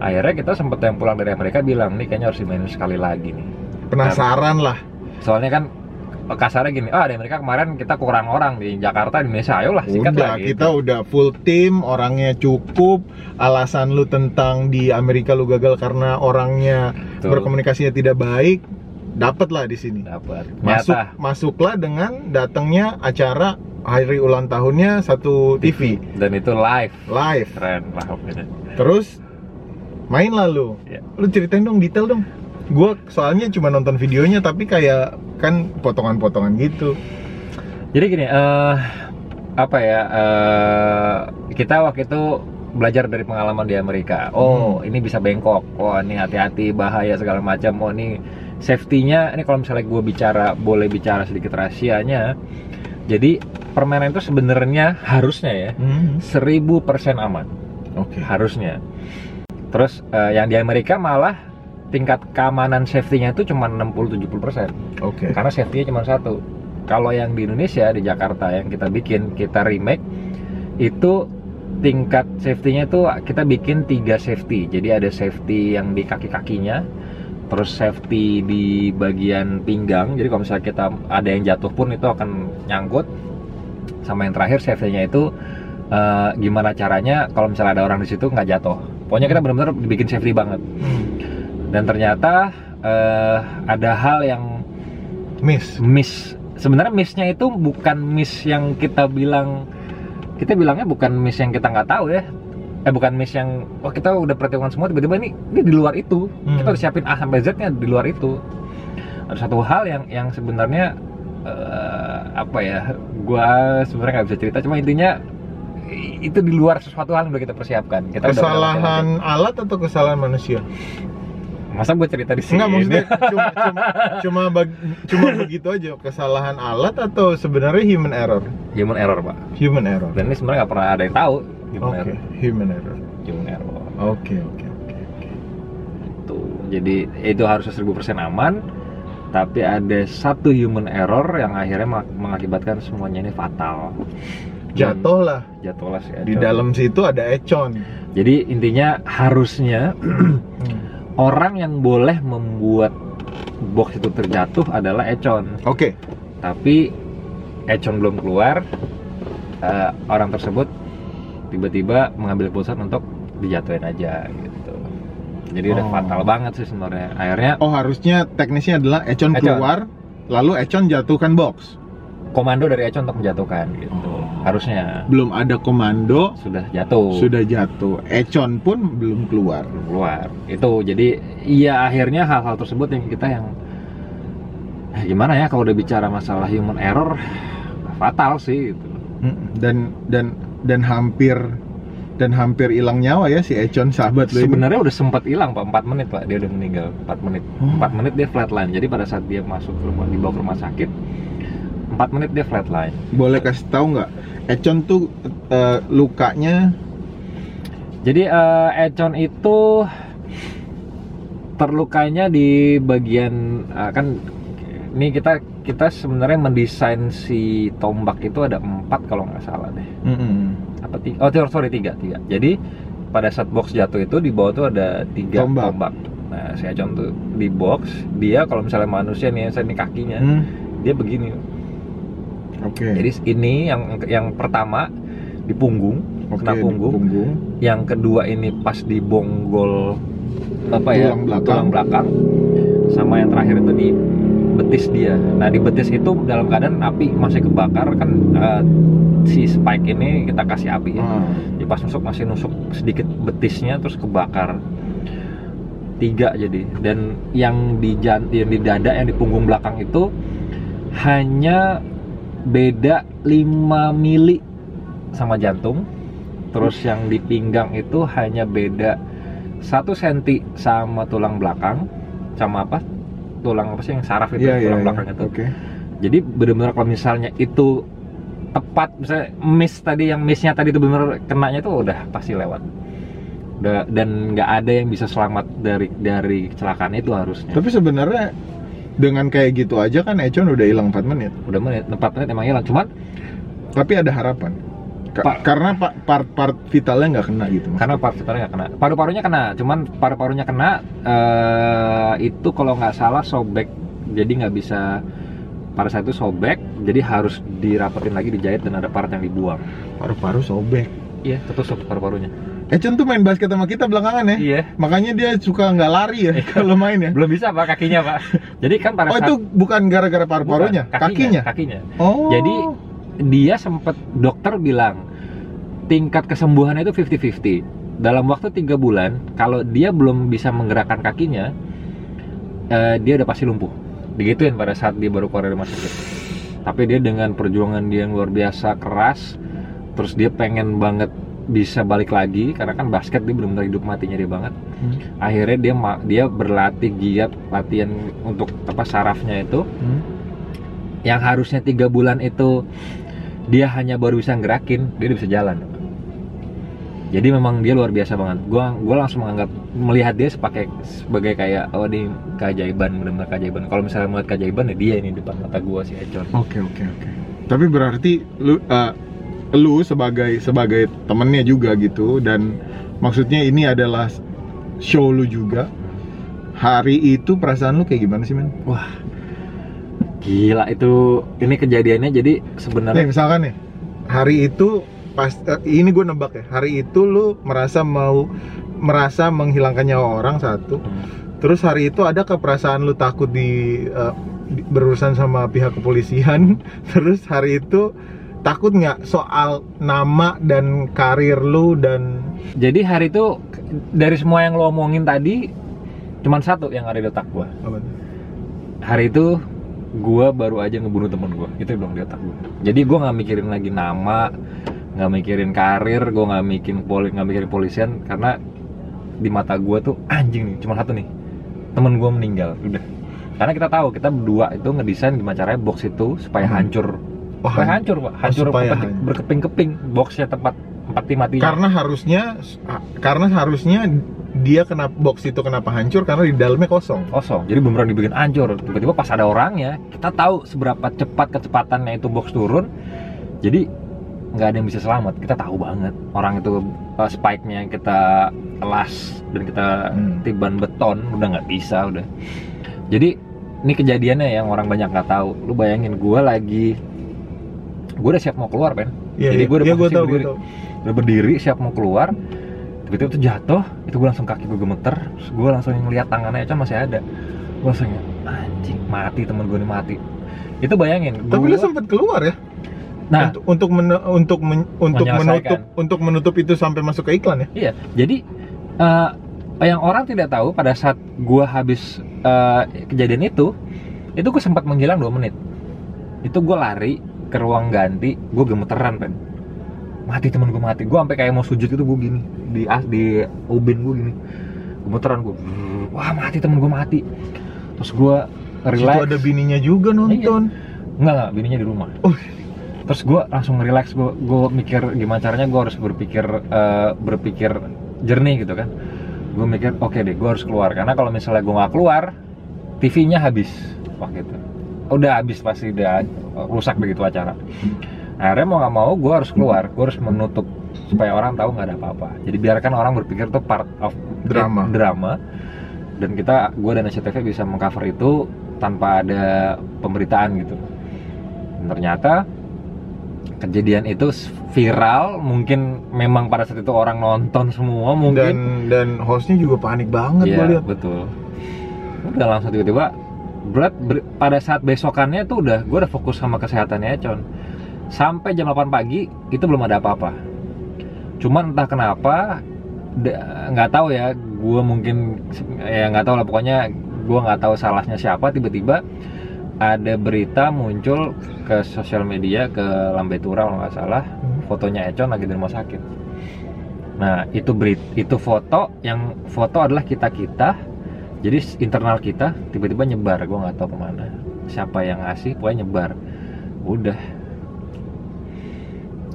akhirnya kita sempet yang pulang dari Amerika bilang nih kayaknya harus dimainin sekali lagi nih Penasaran lah. soalnya kan kasarnya gini ah di Amerika kemarin kita kurang orang di Jakarta di Indonesia ayolah sikat Udah, lah gitu. kita udah full tim, orangnya cukup. Alasan lu tentang di Amerika lu gagal karena orangnya Betul. berkomunikasinya tidak baik, dapet lah di sini. dapat Masuk, Nyata. masuklah dengan datangnya acara hari ulang tahunnya satu TV dan itu live live. keren lah pokoknya Terus main lah lu. Iya. Lu ceritain dong detail dong. Gua soalnya cuma nonton videonya tapi kayak kan potongan-potongan gitu. jadi gini eh apa ya eh kita waktu itu belajar dari pengalaman di Amerika oh Hmm. ini bisa bengkok oh ini hati-hati bahaya segala macam oh ini safety-nya ini kalau misalnya gue bicara boleh bicara sedikit rahasianya jadi permainan itu sebenarnya harusnya ya Hmm. 1000% aman Oke. harusnya terus eh, yang di Amerika malah tingkat keamanan safety-nya itu cuma 60-70% Oke. karena safety-nya cuma satu. Kalau yang di Indonesia di Jakarta yang kita bikin kita remake itu tingkat safety-nya itu kita bikin tiga safety. Jadi ada safety yang di kaki-kakinya, terus safety di bagian pinggang. Jadi kalau misalnya kita ada yang jatuh pun itu akan nyangkut. Sama yang terakhir safety-nya itu eh, gimana caranya kalau misalnya ada orang di situ nggak jatuh. Pokoknya kita benar-benar bikin safety banget. Hmm. Dan ternyata eh, ada hal yang Miss. miss. Sebenarnya missnya itu bukan miss yang kita bilang kita bilangnya bukan miss yang kita nggak tahu ya. Eh bukan miss yang wah kita udah perhitungan semua tiba-tiba ini ini di luar itu. Hmm. kita udah siapin A sampai Z nya di luar itu. Ada satu hal yang yang sebenarnya eh, apa ya gua sebenarnya nggak bisa cerita. Cuma intinya itu di luar sesuatu hal yang udah kita persiapkan. Kita udah- Kesalahan alat atau kesalahan manusia? Masa gue cerita di sini Enggak maksudnya cuma cuma cuma, bag- cuma begitu aja kesalahan alat atau sebenarnya human error? human error pak Human error. dan ini sebenarnya nggak pernah ada yang tahu human Oke, error human error. human error Oke, oke, oke. oke. Tuh, jadi itu harus 1000% aman tapi ada satu human error yang akhirnya mengakibatkan semuanya ini fatal Jatuh lah. jatuhlah si Di Econ. dalam situ ada econ. jadi intinya harusnya <clears throat> Hmm. Orang yang boleh membuat box itu terjatuh adalah Econ Oke. tapi Econ belum keluar eh, orang tersebut tiba-tiba mengambil keputusan untuk dijatuhin aja gitu jadi udah Oh. fatal banget sih sebenarnya akhirnya Oh, harusnya teknisnya adalah econ Econ. keluar lalu econ jatuhkan box. Komando dari Econ untuk menjatuhkan gitu. Harusnya. Belum ada komando, sudah jatuh. Sudah jatuh. Econ pun belum keluar. belum keluar. Itu jadi iya akhirnya hal-hal tersebut yang kita yang eh, gimana ya kalau udah bicara masalah human error fatal sih gitu. Mm, Dan dan dan hampir dan hampir hilang nyawa ya si Econ sahabat lu sebenarnya udah sempat hilang pak. 4 menit pak. Dia udah meninggal. 4 menit. Oh. 4 menit dia flatline. Jadi pada saat dia masuk ke rumah dibawa ke rumah sakit 4 menit dia flatline Boleh kasih tahu nggak Econ tuh eh, lukanya Jadi eh, Econ itu terlukanya di bagian eh, kan ini kita kita sebenarnya mendesain si tombak itu ada empat kalau nggak salah deh. mm-mm. Apa tiga? Oh sorry tiga tiga. Jadi pada saat box jatuh itu di bawah tuh ada tiga Tombak. tombak. Nah si Econ tuh di box dia kalau misalnya manusia nih saya ini kakinya Hmm, dia begini. Oke. Jadi ini yang yang pertama di punggung, Oke, kena di punggung. punggung. Yang kedua ini pas di bonggol apa ya? Tulang belakang. tulang belakang. Sama yang terakhir itu di betis dia. Nah, di betis itu dalam keadaan api masih kebakar kan eh, si spike ini kita kasih api ya. Ah, Jadi pas nusuk masih nusuk sedikit betisnya terus kebakar. Tiga jadi dan yang di jan- yang di dada yang di punggung belakang itu hanya beda 5 mili sama jantung. Terus yang di pinggang itu hanya beda 1 senti sama tulang belakang sama apa? Tulang apa sih yang saraf itu iya, tulang iya. belakang itu. Oke. Jadi benar-benar kalau misalnya itu tepat misalnya miss tadi yang missnya tadi itu benar kenanya itu udah pasti lewat. Udah, dan nggak ada yang bisa selamat dari dari kecelakaan itu harusnya. Tapi sebenarnya dengan kayak gitu aja kan Econ udah hilang 4 menit. Udah menit, 4 menit emang hilang. Cuman Tapi ada harapan. Ka- Pak- karena pa- part-part vitalnya nggak kena gitu. karena paru-parunya nggak kena. Paru-parunya kena, cuman paru-parunya kena eh, itu kalau nggak salah sobek. Jadi nggak bisa pada saat itu sobek, jadi harus dirapetin lagi, dijahit dan ada part yang dibuang. paru-paru sobek. Iya, ketusuk paru-parunya. Econ tuh main basket sama kita belakangan ya. Iya. Makanya dia suka nggak lari ya <laughs> kalau main ya. Belum bisa pak kakinya pak. Jadi kan pada Oh saat itu bukan gara-gara paru-parunya, Bukan, kakinya. kakinya. Oh. Jadi dia sempat dokter bilang tingkat kesembuhannya itu 50-50. Dalam waktu tiga bulan, kalau dia belum bisa menggerakkan kakinya, eh, dia udah pasti lumpuh. Digituin pada saat dia baru keluar dari rumah sakit. Tapi dia dengan perjuangan dia yang luar biasa keras, terus dia pengen banget bisa balik lagi karena kan basket dia benar-benar hidup matinya dia banget. Hmm. Akhirnya dia dia berlatih giat latihan untuk apa sarafnya itu Hmm. yang harusnya tiga bulan itu dia hanya baru bisa gerakin dia udah bisa jalan jadi memang dia luar biasa banget gua gua langsung menganggap melihat dia sebagai sebagai kayak oh ini keajaiban benar-benar keajaiban kalau misalnya melihat keajaiban ya dia ini depan mata gua si Econ Oke oke oke. Tapi berarti lu eh, lu sebagai sebagai temennya juga gitu dan maksudnya ini adalah show lu juga. Hari itu perasaan lu kayak gimana sih men? wah gila itu ini kejadiannya jadi Nih sebenarnya misalkan nih hari itu pas eh, ini gue nebak ya hari itu lu merasa mau merasa menghilangkan nyawa orang satu Hmm. terus hari itu ada keperasaan lu takut di, eh, di- berurusan sama pihak kepolisian <laughs> terus hari itu takut nggak soal nama dan karir lu dan jadi hari itu dari semua yang lo omongin tadi cuman satu yang ada di otak gua. Apa hari itu gua baru aja ngebunuh temen gua. Itu dong di otak gua. Jadi gua nggak mikirin lagi nama nggak mikirin karir gua nggak mikirin poli nggak mikirin polisian karena di mata gua tuh anjing nih cuma satu nih. Temen gua meninggal udah. Karena kita tahu kita berdua itu ngedesain gimana caranya box itu supaya Hmm. hancur Oh, han- hancur pak. hancur berkeping- hancur. berkeping-keping boxnya tempat tempat mati karena harusnya karena harusnya dia kena box itu kenapa hancur? Karena di dalamnya kosong. Kosong. Jadi beneran dibikin hancur. Tiba-tiba pas ada orangnya kita tahu seberapa cepat kecepatannya itu box turun. Jadi nggak ada yang bisa selamat. Kita tahu banget. Orang itu uh, spike-nya yang kita elas dan kita Hmm. tiban beton udah nggak bisa udah. Jadi ini kejadiannya yang orang banyak nggak tahu. Lu bayangin gua lagi gue udah siap mau keluar kan Iya, Jadi iya. gua udah Iya, gua posisi berdiri. tahu. udah berdiri siap mau keluar. Tiba-tiba tuh jatuh itu gue langsung kaki gue gemeter. Gue langsung ngeliat tangannya Ecan masih ada. Gue langsung anjing mati temen gue nih mati. Itu bayangin tapi lu sempat keluar ya? Nah. Untuk untuk men- untuk men- untuk menutup untuk menutup itu sampai masuk ke iklan ya? Iya. Jadi eh, yang orang tidak tahu pada saat gue habis eh, kejadian itu itu gue sempat menghilang dua menit. Itu gue lari ke ruang ganti gue gemeteran kan mati temen gue mati. Gue sampai kayak mau sujud itu gue gini. Di as di ubin gue gini. Gemeteran gue wah mati temen gue mati. Terus gue Situ relax. ada bininya juga nonton. Enggak enggak. Bininya di rumah. Oh. terus gue langsung relax. Gue gue mikir gimana caranya gue harus berpikir eh, berpikir jernih gitu kan. Gue mikir oke deh gue harus keluar. Karena kalau misalnya gue nggak keluar TV-nya habis. Waktu itu udah habis pasti udah rusak begitu acara. Akhirnya mau nggak mau gue harus keluar. Gue harus menutup supaya orang tahu nggak ada apa-apa. Jadi biarkan orang berpikir tuh part of Drama. drama. Dan kita gue dan SCTV bisa mengcover itu tanpa ada pemberitaan gitu. Dan ternyata kejadian itu viral. Mungkin memang pada saat itu orang nonton semua dan mungkin. Dan hostnya juga panik banget Iya, gue lihat. betul. Udah langsung tiba-tiba berat ber- pada saat besokannya tuh udah gue udah fokus sama kesehatannya Con. Sampai jam 8 pagi itu belum ada apa-apa. Cuman entah kenapa nggak tahu ya gue mungkin ya nggak tahu lah pokoknya gue nggak tahu salahnya siapa tiba-tiba ada berita muncul ke sosial media ke Lambe Tura kalau nggak salah fotonya Econ lagi di rumah sakit. Nah itu berit itu foto yang foto adalah kita kita jadi internal kita tiba-tiba nyebar gue nggak tahu ke mana. Siapa yang ngasih pokoknya nyebar. Udah.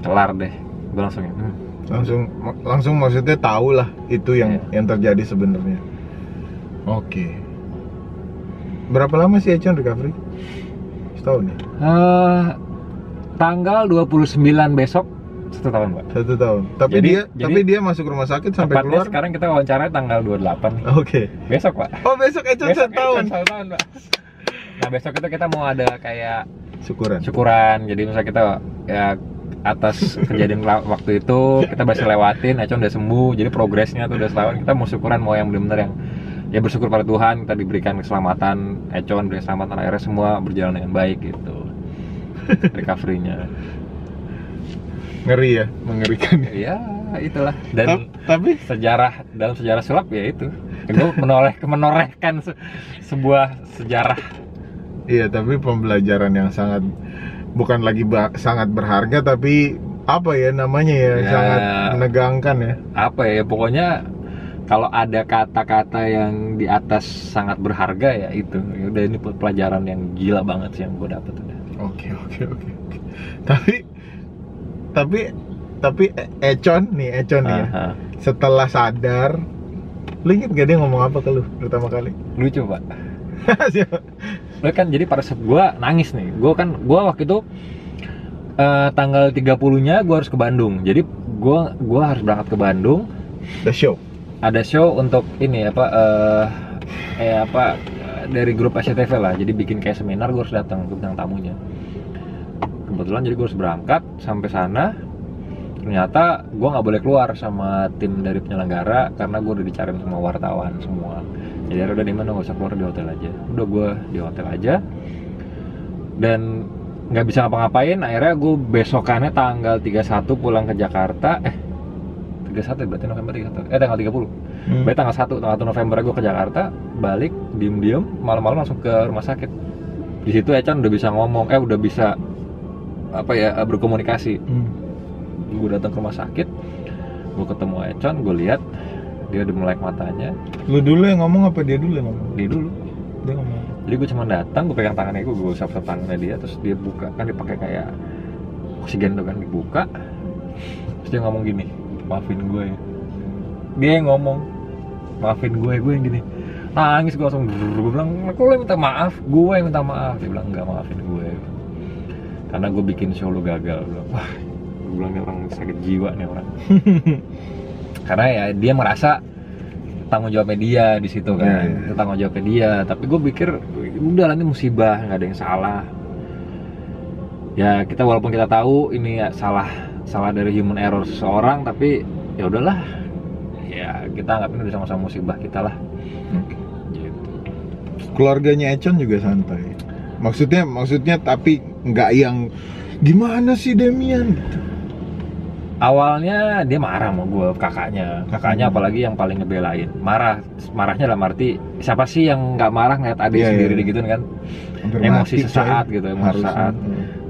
Kelar deh. Gue langsung hmm, langsung langsung maksudnya tahu lah itu yang Iya. yang terjadi sebenarnya. Oke. Berapa lama sih Econ recovery? Setahun ya? Eh, tanggal 29 besok satu tahun pak satu tahun. Tapi Jadi- dia jadi- tapi dia masuk rumah sakit sampai keluar? sekarang kita wawancara tanggal 28 nih. oke. Besok pak. Oh besok besok satu tahun. satu tahun pak nah besok itu kita mau ada kayak syukuran. syukuran. Jadi misalnya kita ya atas kejadian waktu itu kita berhasil lewatin Econ udah sembuh. Jadi progresnya tuh udah setahun. Kita mau syukuran mau yang benar-benar yang ya bersyukur pada Tuhan kita diberikan keselamatan. Econ diberi keselamatan akhirnya semua berjalan dengan baik gitu. <laughs> Recovery-nya ngeri ya mengerikan. Ya itulah. Dan Tap- tapi? sejarah dalam sejarah sulap ya itu. Itu menoleh menorehkan se- sebuah sejarah. Iya tapi pembelajaran yang sangat bukan lagi ba- sangat berharga tapi apa ya namanya ya, Ya. sangat menegangkan ya. Apa ya pokoknya kalau ada kata-kata yang di atas sangat berharga ya itu. Ya udah ini pelajaran yang gila banget sih yang gue dapet udah. Oke oke oke oke. Tapi tapi tapi Econ nih Econ nih ya. Setelah sadar, lu inget gak dia ngomong apa ke lu pertama kali? lucu pak <laughs> Siapa? Lu kan jadi pada saat gue nangis nih gue kan gue waktu itu eh, tanggal 30 nya gue harus ke Bandung jadi gue gua harus berangkat ke Bandung The show. ada show untuk ini apa eh eh apa dari grup SCTV lah jadi bikin kayak seminar gue harus datang bintang tamunya kebetulan jadi gue harus berangkat sampai sana. Ternyata gue nggak boleh keluar sama tim dari penyelenggara karena gue udah dicariin sama wartawan semua. Jadi udah di mana? Nggak usah keluar di hotel aja. Udah gue di hotel aja. Dan nggak bisa ngapa-ngapain. Akhirnya gue besokannya tanggal 31 pulang ke Jakarta. Eh 31 ya? Berarti November 31 eh tanggal 30 Hmm. Berarti tanggal 1, tanggal 1 November gue ke Jakarta, balik, diem-diem, malam-malam langsung ke rumah sakit. Di situ Echan udah bisa ngomong, eh udah bisa apa ya berkomunikasi. Hmm. Gue datang ke rumah sakit, gue ketemu Echan, gue lihat dia udah melek matanya, Lu dulu yang ngomong apa dia dulu yang ngomong? dia dulu. Dia ngomong. Jadi gue cuma datang, gue pegang tangannya gue, gue usap tangannya dia, terus dia buka kan dipakai kayak oksigen tuh kan dibuka, terus dia ngomong gini, maafin gue ya. Dia yang ngomong, maafin gue, gue yang gini. Nangis gue langsung, gue bilang, kok lo minta maaf? Gue yang minta maaf. Dia bilang, enggak maafin gue. Karena gue bikin show lo gagal. Gue bilang, wah, gue bilang ini orang sakit jiwa nih orang. <laughs> Karena ya dia merasa tanggung jawabnya dia di situ kan, Iya, iya. Itu tanggung jawabnya dia. Tapi gue pikir udah lah ini musibah, nggak ada yang salah. Ya kita walaupun kita tahu ini ya salah salah dari human error seseorang, tapi ya udahlah. Ya kita anggap ini udah sama-sama musibah kita lah. Oke. Gitu. Keluarganya Econ juga santai. Maksudnya maksudnya tapi nggak yang gimana sih Demian gitu. Awalnya dia marah sama gue kakaknya, kakaknya Hmm. apalagi yang paling ngebelain. Marah, marahnya dalam arti siapa sih yang nggak marah ngeliat adik Iya, sendiri iya. digituin kan? Hampir Emosi mati, sesaat coy. gitu, emosi Harusnya. sesaat.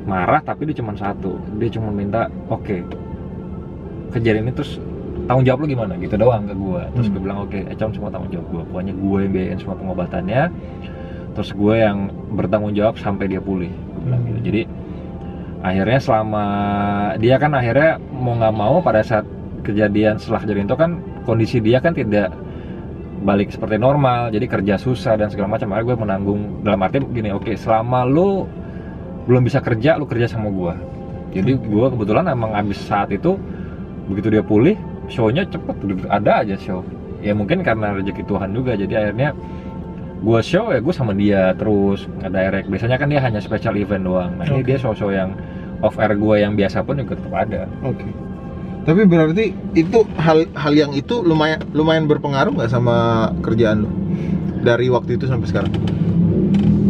marah tapi dia cuma satu dia cuma minta oke kejadian ini terus tanggung jawab lu gimana gitu doang ke gue terus Hmm. gue bilang oke Econ semua tanggung jawab gue pokoknya gue yang biayain semua pengobatannya terus gue yang bertanggung jawab sampai dia pulih gue bilang Hmm. gitu jadi akhirnya selama dia kan akhirnya mau nggak mau pada saat kejadian setelah kejadian itu kan kondisi dia kan tidak balik seperti normal jadi kerja susah dan segala macam. Akhirnya gue menanggung dalam arti gini oke selama lu belum bisa kerja lu kerja sama gue jadi gue kebetulan emang abis saat itu begitu dia pulih shownya cepet ada aja show. Ya mungkin karena rezeki Tuhan juga jadi akhirnya gue show ya gue sama dia terus direct biasanya kan dia hanya special event doang nah ini Oke. dia show-show yang off air gue yang biasa pun juga tetap ada Oke. Tapi berarti itu hal hal yang itu lumayan lumayan berpengaruh nggak sama kerjaan lu dari waktu itu sampai sekarang?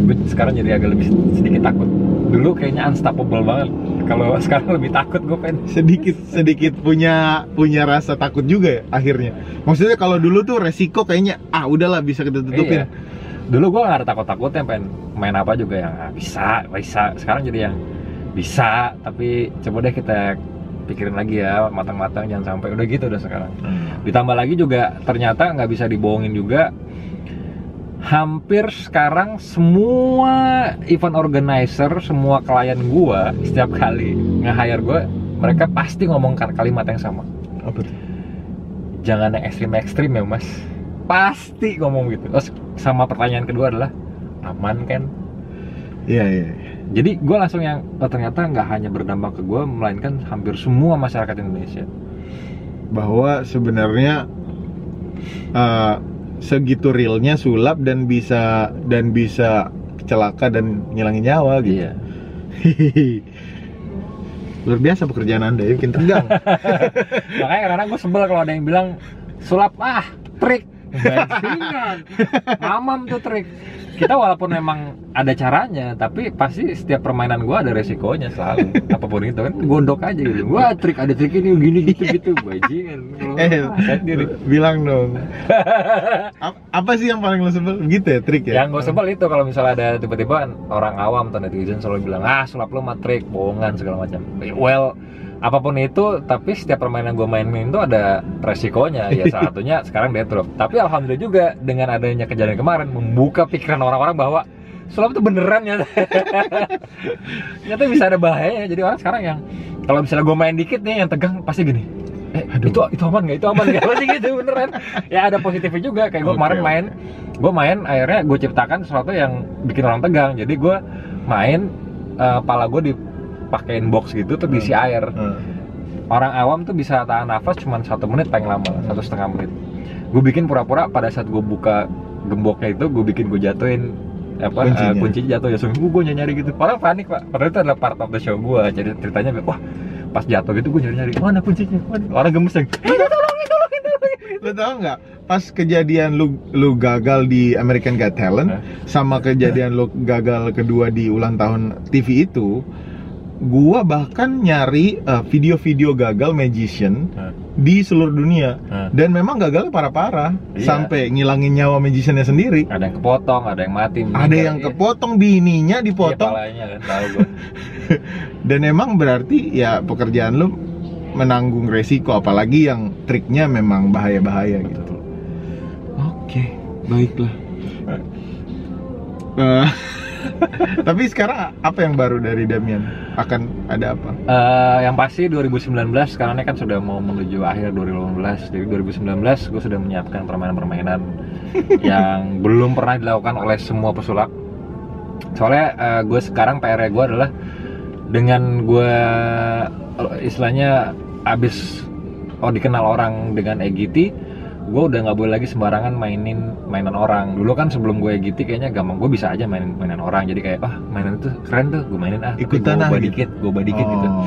gue sekarang jadi agak lebih sedikit takut dulu kayaknya unstoppable banget kalau <laughs> sekarang lebih takut gue pengen Sedikit sedikit punya punya rasa takut juga ya akhirnya. Maksudnya kalau dulu tuh resiko kayaknya ah udahlah bisa kita tutupin. Iya. Dulu gue gak ada takut-takutnya pengen main apa juga yang ah, bisa bisa. Sekarang jadi yang bisa tapi coba deh kita pikirin lagi ya matang-matang jangan sampai udah gitu udah sekarang. Ditambah lagi juga ternyata nggak bisa dibohongin juga hampir sekarang semua event organizer semua klien gua setiap kali nge-hire gua mereka pasti ngomongkan kalimat yang sama. Apa tuh? jangan yang ekstrim-ekstrim ya mas pasti ngomong gitu terus sama pertanyaan kedua adalah aman kan Iya iya. iya. jadi gue langsung yang oh, ternyata nggak hanya berdampak ke gue melainkan hampir semua masyarakat Indonesia Bahwa sebenarnya eh, segitu realnya sulap dan bisa dan bisa celaka dan ngilangin nyawa gitu. iya <laughs> Luar biasa pekerjaan anda ya, bikin tegang. <laughs> makanya karena gue sebel kalau ada yang bilang sulap ah trik bajingan. Mamam tuh trik. Kita walaupun memang ada caranya tapi pasti setiap permainan gue ada resikonya selalu. Apa pun itu kan gondok aja gitu. Wah trik ada trik ini gini gitu gitu. Bajingan. Eh, sendiri bilang dong. Ap- apa sih yang paling lo sebel? Gitu ya trik ya? yang gue sebel itu kalau misalnya ada tiba-tiba orang awam atau netizen selalu bilang ah sulap lu mah trik bohongan segala macam. Well apa pun itu tapi setiap permainan gue mainin itu ada resikonya. Ya salah <laughs> satunya sekarang dead drop tapi alhamdulillah juga dengan adanya kejadian kemarin membuka pikiran orang-orang bahwa sulap itu beneran ya <laughs> ternyata bisa ada bahayanya. Jadi orang sekarang yang kalau misalnya gue main dikit nih yang tegang pasti gini eh Aduh. itu itu aman nggak? Itu aman nggak? <laughs> Pasti gitu beneran. Ya ada positifnya juga. Kayak gue Oke, kemarin main gue main akhirnya gue ciptakan sesuatu yang bikin orang tegang. Jadi gue main eh, pala gue dipakein box gitu tuh diisi Hmm. air Hmm. orang awam tuh bisa tahan nafas cuma satu menit paling lama satu setengah menit gue bikin pura-pura pada saat gue buka gemboknya itu gue bikin gue jatuhin apa Kuncinya. eh, kuncinya jatuh ya sungguh gue nyari gitu orang panik pak padahal itu adalah part of the show gue jadi ceritanya wah pas jatuh gitu gue nyari nyari mana kuncinya Mana? orang gemes yang "Eh, tolongin tolongin tolongin Lo tau nggak? Pas kejadian lu lu gagal di American Got Talent sama kejadian lu gagal kedua di ulang tahun TV itu, gua bahkan nyari uh, video-video gagal magician Hah? di seluruh dunia Hah? dan memang gagalnya parah-parah Iya. sampai ngilangin nyawa magiciannya sendiri. ada yang kepotong ada yang mati Ada meninggal. yang Iya. kepotong bininya Iya, dipotong palanya kan tahu gue <laughs> dan emang berarti ya pekerjaan lu menanggung resiko apalagi yang triknya memang bahaya-bahaya gitu. Oke, baiklah. <laughs> Eh, <laughs> tapi sekarang apa yang baru dari Damian? Akan ada apa? Eh, yang pasti 2019 sekarang ini kan sudah mau menuju akhir 2018 jadi 2019 gue sudah menyiapkan permainan-permainan <laughs> yang belum pernah dilakukan oleh semua pesulap soalnya eh, gue sekarang PR gue adalah dengan gue eh, istilahnya abis oh dikenal orang dengan EGT gue udah nggak boleh lagi sembarangan mainin mainan orang dulu kan sebelum gue EGT kayaknya gampang gue bisa aja mainin mainan orang jadi kayak ah mainan itu keren tuh gue mainin ah Ikutan gue gitu. dikit gue ubah dikit gitu Oh.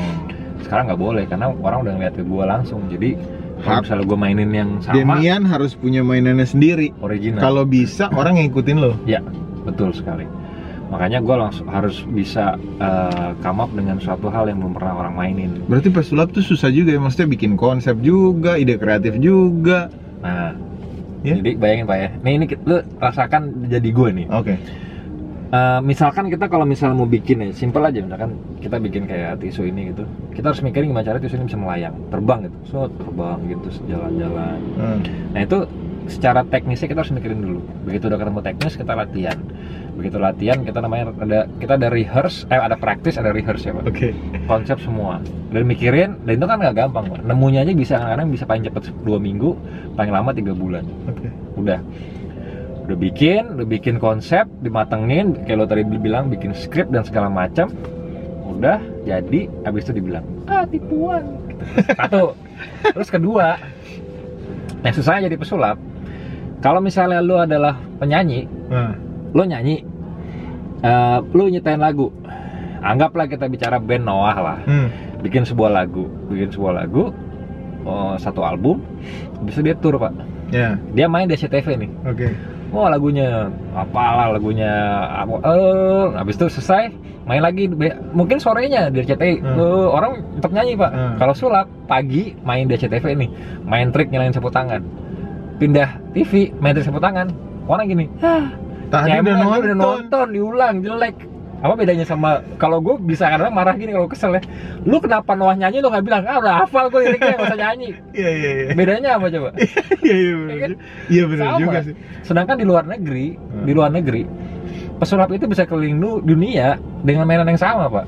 sekarang nggak boleh karena orang udah ngeliat ke gue langsung jadi kalau Har- misalnya gue mainin yang sama Damian harus punya mainannya sendiri. original Kalau bisa orang yang ikutin lo. ya betul sekali makanya gue langsung harus bisa come up dengan suatu hal yang belum pernah orang mainin Berarti pesulap tuh susah juga ya, maksudnya bikin konsep juga, ide kreatif juga. Nah Ya. jadi bayangin pak ya nih ini lu rasakan jadi gue nih Oke. Eh, misalkan kita kalau misalnya mau bikin ya simpel aja misalkan kita bikin kayak tisu ini gitu kita harus mikirin gimana cara tisu ini bisa melayang terbang gitu so terbang gitu jalan-jalan Hmm. Nah itu secara teknisnya kita harus mikirin dulu. Begitu udah ketemu teknis kita latihan. Begitu latihan kita namanya ada kita ada rehearse eh ada practice ada rehearse ya pak. Oke. konsep semua. Dan mikirin dan itu kan nggak gampang pak. Nemunya aja bisa kadang bisa paling cepet dua minggu paling lama tiga bulan. Oke. udah. Udah bikin udah bikin konsep dimatengin kayak lo tadi bilang bikin skrip dan segala macam. Udah jadi habis itu dibilang ah tipuan. Gitu. satu. Terus kedua yang susahnya jadi pesulap kalau misalnya lu adalah penyanyi Nah, lo nyanyi eh lu nyetain lagu anggaplah kita bicara band Noah lah hmm. bikin sebuah lagu bikin sebuah lagu oh, satu album bisa dia tour pak Ya. dia main di SCTV nih Oke. oh lagunya apalah lagunya apa eh habis itu selesai main lagi mungkin sorenya di RCTI Hmm. Eh, orang tetap nyanyi pak Hmm. kalau sulap pagi main di RCTV nih main trik nyalain sapu tangan pindah TV main sapu tangan orang gini Tadi udah nonton. udah nonton diulang jelek apa bedanya sama kalau gue bisa kadang marah gini kalau kesel ya lu kenapa Noah nyanyi lu nggak bilang ah udah hafal gue liriknya nggak usah nyanyi <laughs> Iya iya iya. bedanya apa coba <laughs> Iya iya benar. Iya kan? Iya benar Sama. juga sih. sedangkan di luar negeri Hmm. di luar negeri pesulap itu bisa keliling du- dunia dengan mainan yang sama pak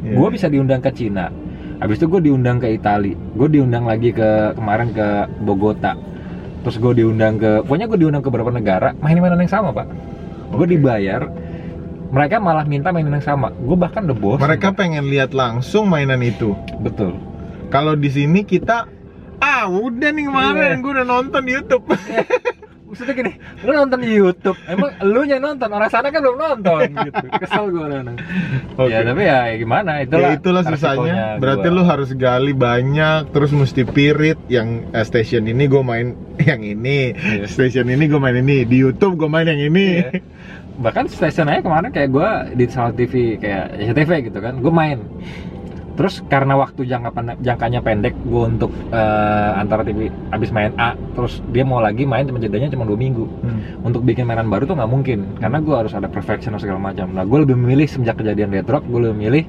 Iya. gue bisa diundang ke Cina habis itu gue diundang ke Itali gue diundang lagi ke kemarin ke Bogota terus gue diundang ke pokoknya gue diundang ke beberapa negara main mainan yang sama pak gue Oke. dibayar mereka malah minta mainan yang sama gue bahkan the boss Mereka pengen lihat langsung mainan itu. betul Kalau di sini kita ah udah nih kemarin Iya. gue udah nonton di YouTube. Maksudnya gini lu nonton di YouTube emang lu yang nonton orang sana kan belum nonton <laughs> gitu kesel gue nonton Oke. ya tapi ya gimana itulah ya itulah susahnya. Berarti gua. lu harus gali banyak, terus mesti pirit yang eh, station ini gue main <laughs> yang ini, Iya. station ini gue main ini, di YouTube gue main yang ini. Iya. bahkan stasiun aja kemarin kayak gue di salah TV kayak SCTV gitu kan gue main terus karena waktu jangka pen- jangkanya pendek gue untuk eh, antara TV abis main A terus dia mau lagi main cuma jedanya cuma dua minggu Hmm. untuk bikin mainan baru tuh nggak mungkin karena gue harus ada perfection dan segala macam nah gue lebih memilih semenjak kejadian Dead Rock gue lebih memilih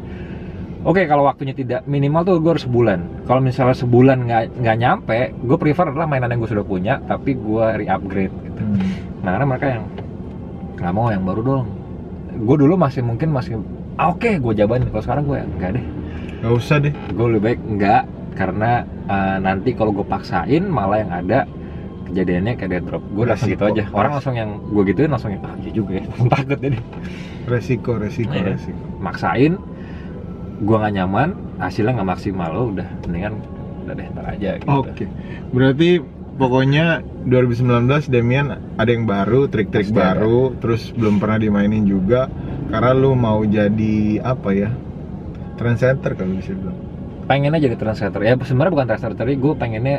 Oke kalau waktunya tidak minimal tuh gue harus sebulan. Kalau misalnya sebulan nggak nggak nyampe, gue prefer adalah mainan yang gue sudah punya tapi gue re-upgrade. Gitu. Hmm. Nah karena mereka yang nggak mau yang baru dong. Gue dulu masih mungkin masih ah, oke gue jabanin. Kalau sekarang gue ya enggak deh. Gak usah deh. Gue lebih baik enggak karena eh, nanti kalau gue paksain malah yang ada kejadiannya kayak dead drop. Gue udah Resiko. segitu aja. Orang langsung yang gue gituin langsung yang ah iya juga ya. <laughs> Takut jadi Resiko, resiko, Iya. resiko. maksain. Gue nggak nyaman, hasilnya nggak maksimal lo udah mendingan udah deh ntar aja gitu. Oke. Berarti pokoknya 2019 Demian ada yang baru, trik-trik Pasti ada. baru, terus belum pernah dimainin juga karena lu mau jadi apa ya? Trendsetter kalau bisa bilang. pengennya jadi translator ya sebenarnya bukan translator tapi gue pengennya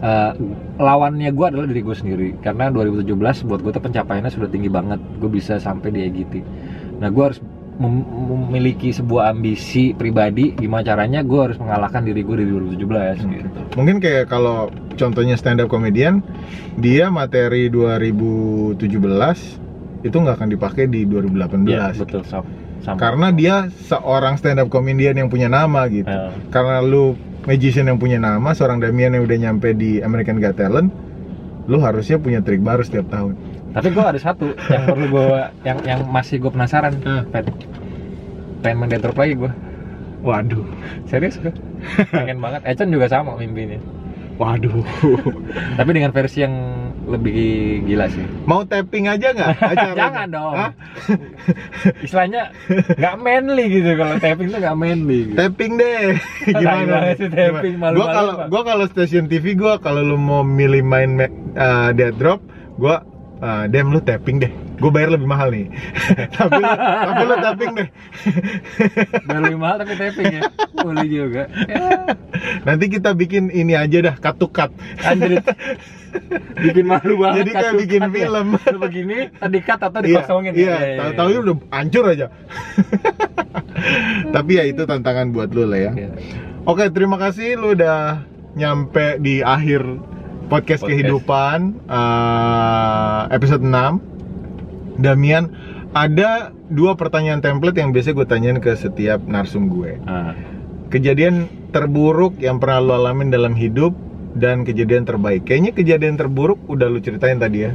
eh, lawannya gue adalah diri gue sendiri. Karena 2017 buat gue tuh pencapaiannya sudah tinggi banget. Gue bisa sampai di EGT nah gue harus mem- memiliki sebuah ambisi pribadi gimana caranya gue harus mengalahkan diri gue di 2017 gitu. Mungkin kayak kalau contohnya stand up comedian, dia materi 2017 itu nggak akan dipakai di 2018. Iya, betul sam sama Karena dia seorang stand up comedian yang punya nama gitu. Eh, Karena lu magician yang punya nama, seorang Damian yang udah nyampe di American Got Talent, lu harusnya punya trik baru setiap tahun. tapi gue ada satu yang <laughs> perlu gue yang yang masih gue penasaran. Pet. pengen Dead Drop lagi gue Waduh, serius gue pengen banget Econ juga sama mimpinya waduh. <laughs> tapi dengan versi yang lebih gila sih Mau tapping aja nggak <laughs> jangan dong <laughs> istilahnya nggak manly gitu kalau tapping tuh nggak manly gitu. Tapping deh. Gimana sih tapping? Gimana? Malu-malu, Gua kalau gua kalau stasiun TV gua kalau lu mau milih main uh, dead drop, gua uh, dem lu tapping deh. Gue bayar lebih mahal nih. <laughs> tapi lu, tapi lu tapping deh. <laughs> Biar lebih mahal tapi tapping ya boleh juga ya, <laughs> Nanti kita bikin ini aja dah, cut to cut. anjrit bikin malu banget Jadi kayak bikin cut ya. film. Lu begini tadi cut atau Iya, dikosongin iya, tahu-tahu udah hancur aja. tapi ya itu tantangan buat lu lah ya. Iya. Oke, terima kasih lu udah nyampe di akhir podcast, Podcast. kehidupan eh, episode 6. Damian, ada dua pertanyaan template yang biasa gue tanyain ke setiap narsum gue. Ah, Kejadian terburuk yang pernah lo alamin dalam hidup dan kejadian terbaik. Kayaknya kejadian terburuk udah lu ceritain tadi ya.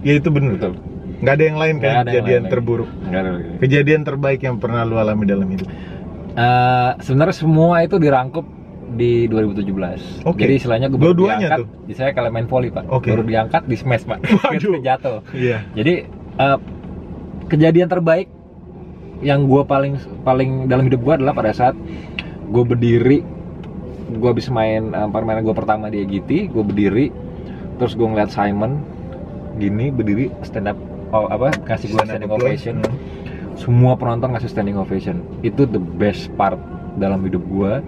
Ya itu bener Betul. Nggak ada yang lain kan ada kejadian lain terburuk. Nggak ada. Kejadian terbaik yang pernah lu alami dalam hidup. Eh, sebenarnya semua itu dirangkup di 2017. Oke. Jadi istilahnya gue baru Dua-duanya diangkat, tuh? di saya kalau main volley pak, Oke. baru diangkat di smash pak, <laughs> Waduh. Jatuh. Iya. Jadi eh, kejadian terbaik yang gue paling paling dalam hidup gue adalah pada saat gue berdiri, gue habis main eh, permainan gue pertama di EGT, gue berdiri, terus gue ngeliat Simon gini berdiri stand up oh, apa kasih gue standing ovation Hmm. semua penonton ngasih standing ovation itu the best part dalam hidup gua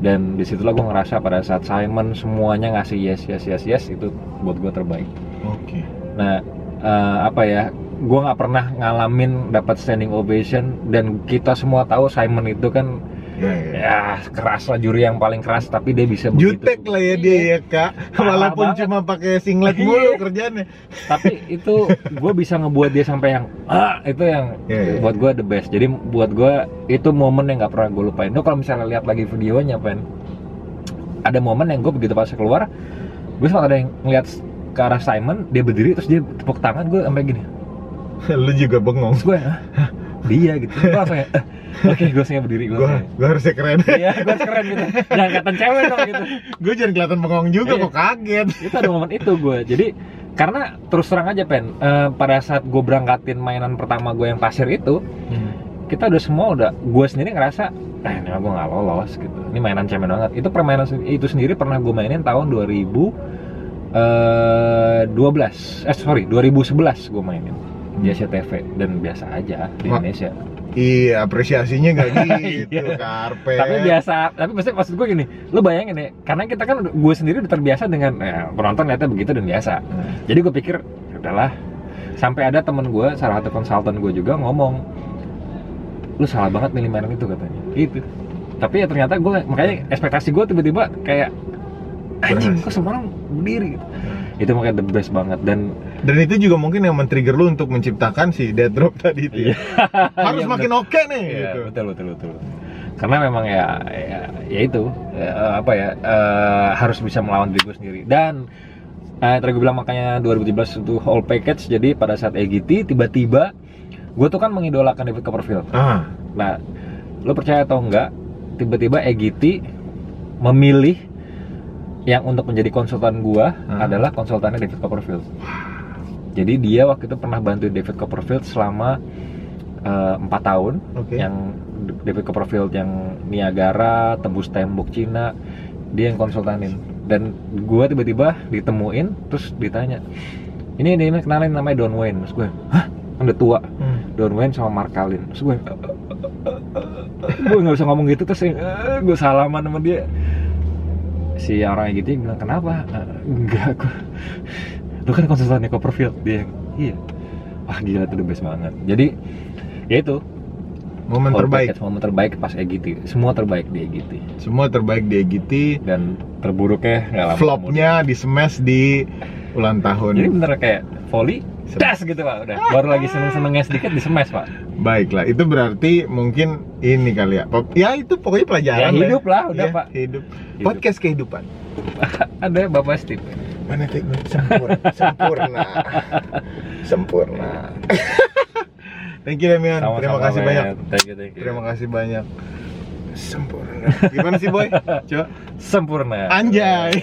dan di situlah gue ngerasa pada saat Simon semuanya ngasih yes yes yes yes itu buat gue terbaik Oke. nah eh, apa ya gue nggak pernah ngalamin dapat standing ovation dan kita semua tahu Simon itu kan Ya, ya. ya keras lah juri yang paling keras tapi dia bisa begitu Jutek lah ya dia ya kak, <laughs> walaupun banget. cuma pakai singlet Iya. mulu kerjanya. tapi <laughs> itu gue bisa ngebuat dia sampai yang ah itu yang Iya, iya. buat gue the best jadi buat gue itu momen yang nggak pernah gue lupain tuh kalau misalnya lihat lagi videonya pen ada momen yang gue begitu pas keluar gue sempat ada yang ngeliat ke arah Simon dia berdiri terus dia tepuk tangan gue sampai gini <laughs> lu juga bengong. terus gue "Hah? dia gitu gue langsung ya "Eh, oke gue langsung berdiri gue gua harusnya. keren. iya gue harus keren gitu. Jangan kelihatan cewek dong gitu. Gue jangan kelihatan bengong juga Iya. kok kaget. itu ada momen itu gue jadi karena terus terang aja pen eh, pada saat gue berangkatin mainan pertama gue yang pasir itu kita udah semua udah gue sendiri ngerasa eh ini gue nggak lolos gitu. Ini mainan cemen banget. Itu permainan itu sendiri pernah gue mainin tahun 2000 eh 12 eh sorry 2011 gue mainin di SCTV dan biasa aja di Wah. Indonesia Iya, apresiasinya nggak <laughs> gitu, Iya. karpet. tapi biasa tapi maksudnya maksud gue gini lu bayangin ya karena kita kan gue sendiri udah terbiasa dengan eh, penonton lihatnya begitu dan biasa Hmm. jadi gue pikir "Ya udahlah sampai ada temen gue salah satu konsultan gue juga ngomong lu salah banget milih mainan itu katanya gitu tapi ya ternyata gue makanya ekspektasi gue tiba-tiba kayak anjing kok semua orang berdiri gitu Hmm. itu makanya the best banget dan Dan itu juga mungkin yang men-trigger lu untuk menciptakan si dead drop <laughs> tadi itu. ya. Harus Iya, makin oke nih Iya, gitu. betul betul betul karena memang ya ya, ya itu ya, apa ya eh, harus bisa melawan diri gue sendiri dan eh, tadi gue bilang makanya 2017 itu whole package jadi pada saat EGT tiba-tiba gue tuh kan mengidolakan David Copperfield Ah, nah lo percaya atau enggak tiba-tiba EGT memilih yang untuk menjadi konsultan gua Hmm. adalah konsultannya David Copperfield jadi dia waktu itu pernah bantu David Copperfield selama eh, empat tahun. Oke. yang David Copperfield yang Niagara tembus tembok Cina dia yang konsultanin. Dan gua tiba-tiba ditemuin terus ditanya ini ini kenalin namanya Don Wayne. Terus gue hah? Kan udah tua. Hmm. Don Wayne sama Mark Kalin. Terus gue gue nggak bisa ngomong gitu terus gue salaman sama dia. Si orang gitu bilang kenapa? "Eh, enggak gue lu kan konsultannya Copperfield dia yang iya wah gila itu the best banget jadi ya itu Momen terbaik. package, momen terbaik pas EGT semua terbaik di EGT Semua terbaik di EGT. dan terburuknya nggak lama Flopnya di smash di ulang tahun. jadi bener kayak volley das gitu pak udah baru lagi seneng senengnya sedikit di smash pak Baiklah, itu berarti mungkin ini kali ya. Ya itu pokoknya pelajaran. Ya, hidup lah, udah, Ya, Pak. Hidup. Hidup. Podcast kehidupan. <laughs> ada bapak Steve Mana kayak gue <laughs> sempurna, sempurna, sempurna. <laughs> Thank you Damian, terima Sama-sama, kasih banyak. thank you thank you Terima kasih banyak. Sempurna. Gimana sih boy? Coba. sempurna Anjay.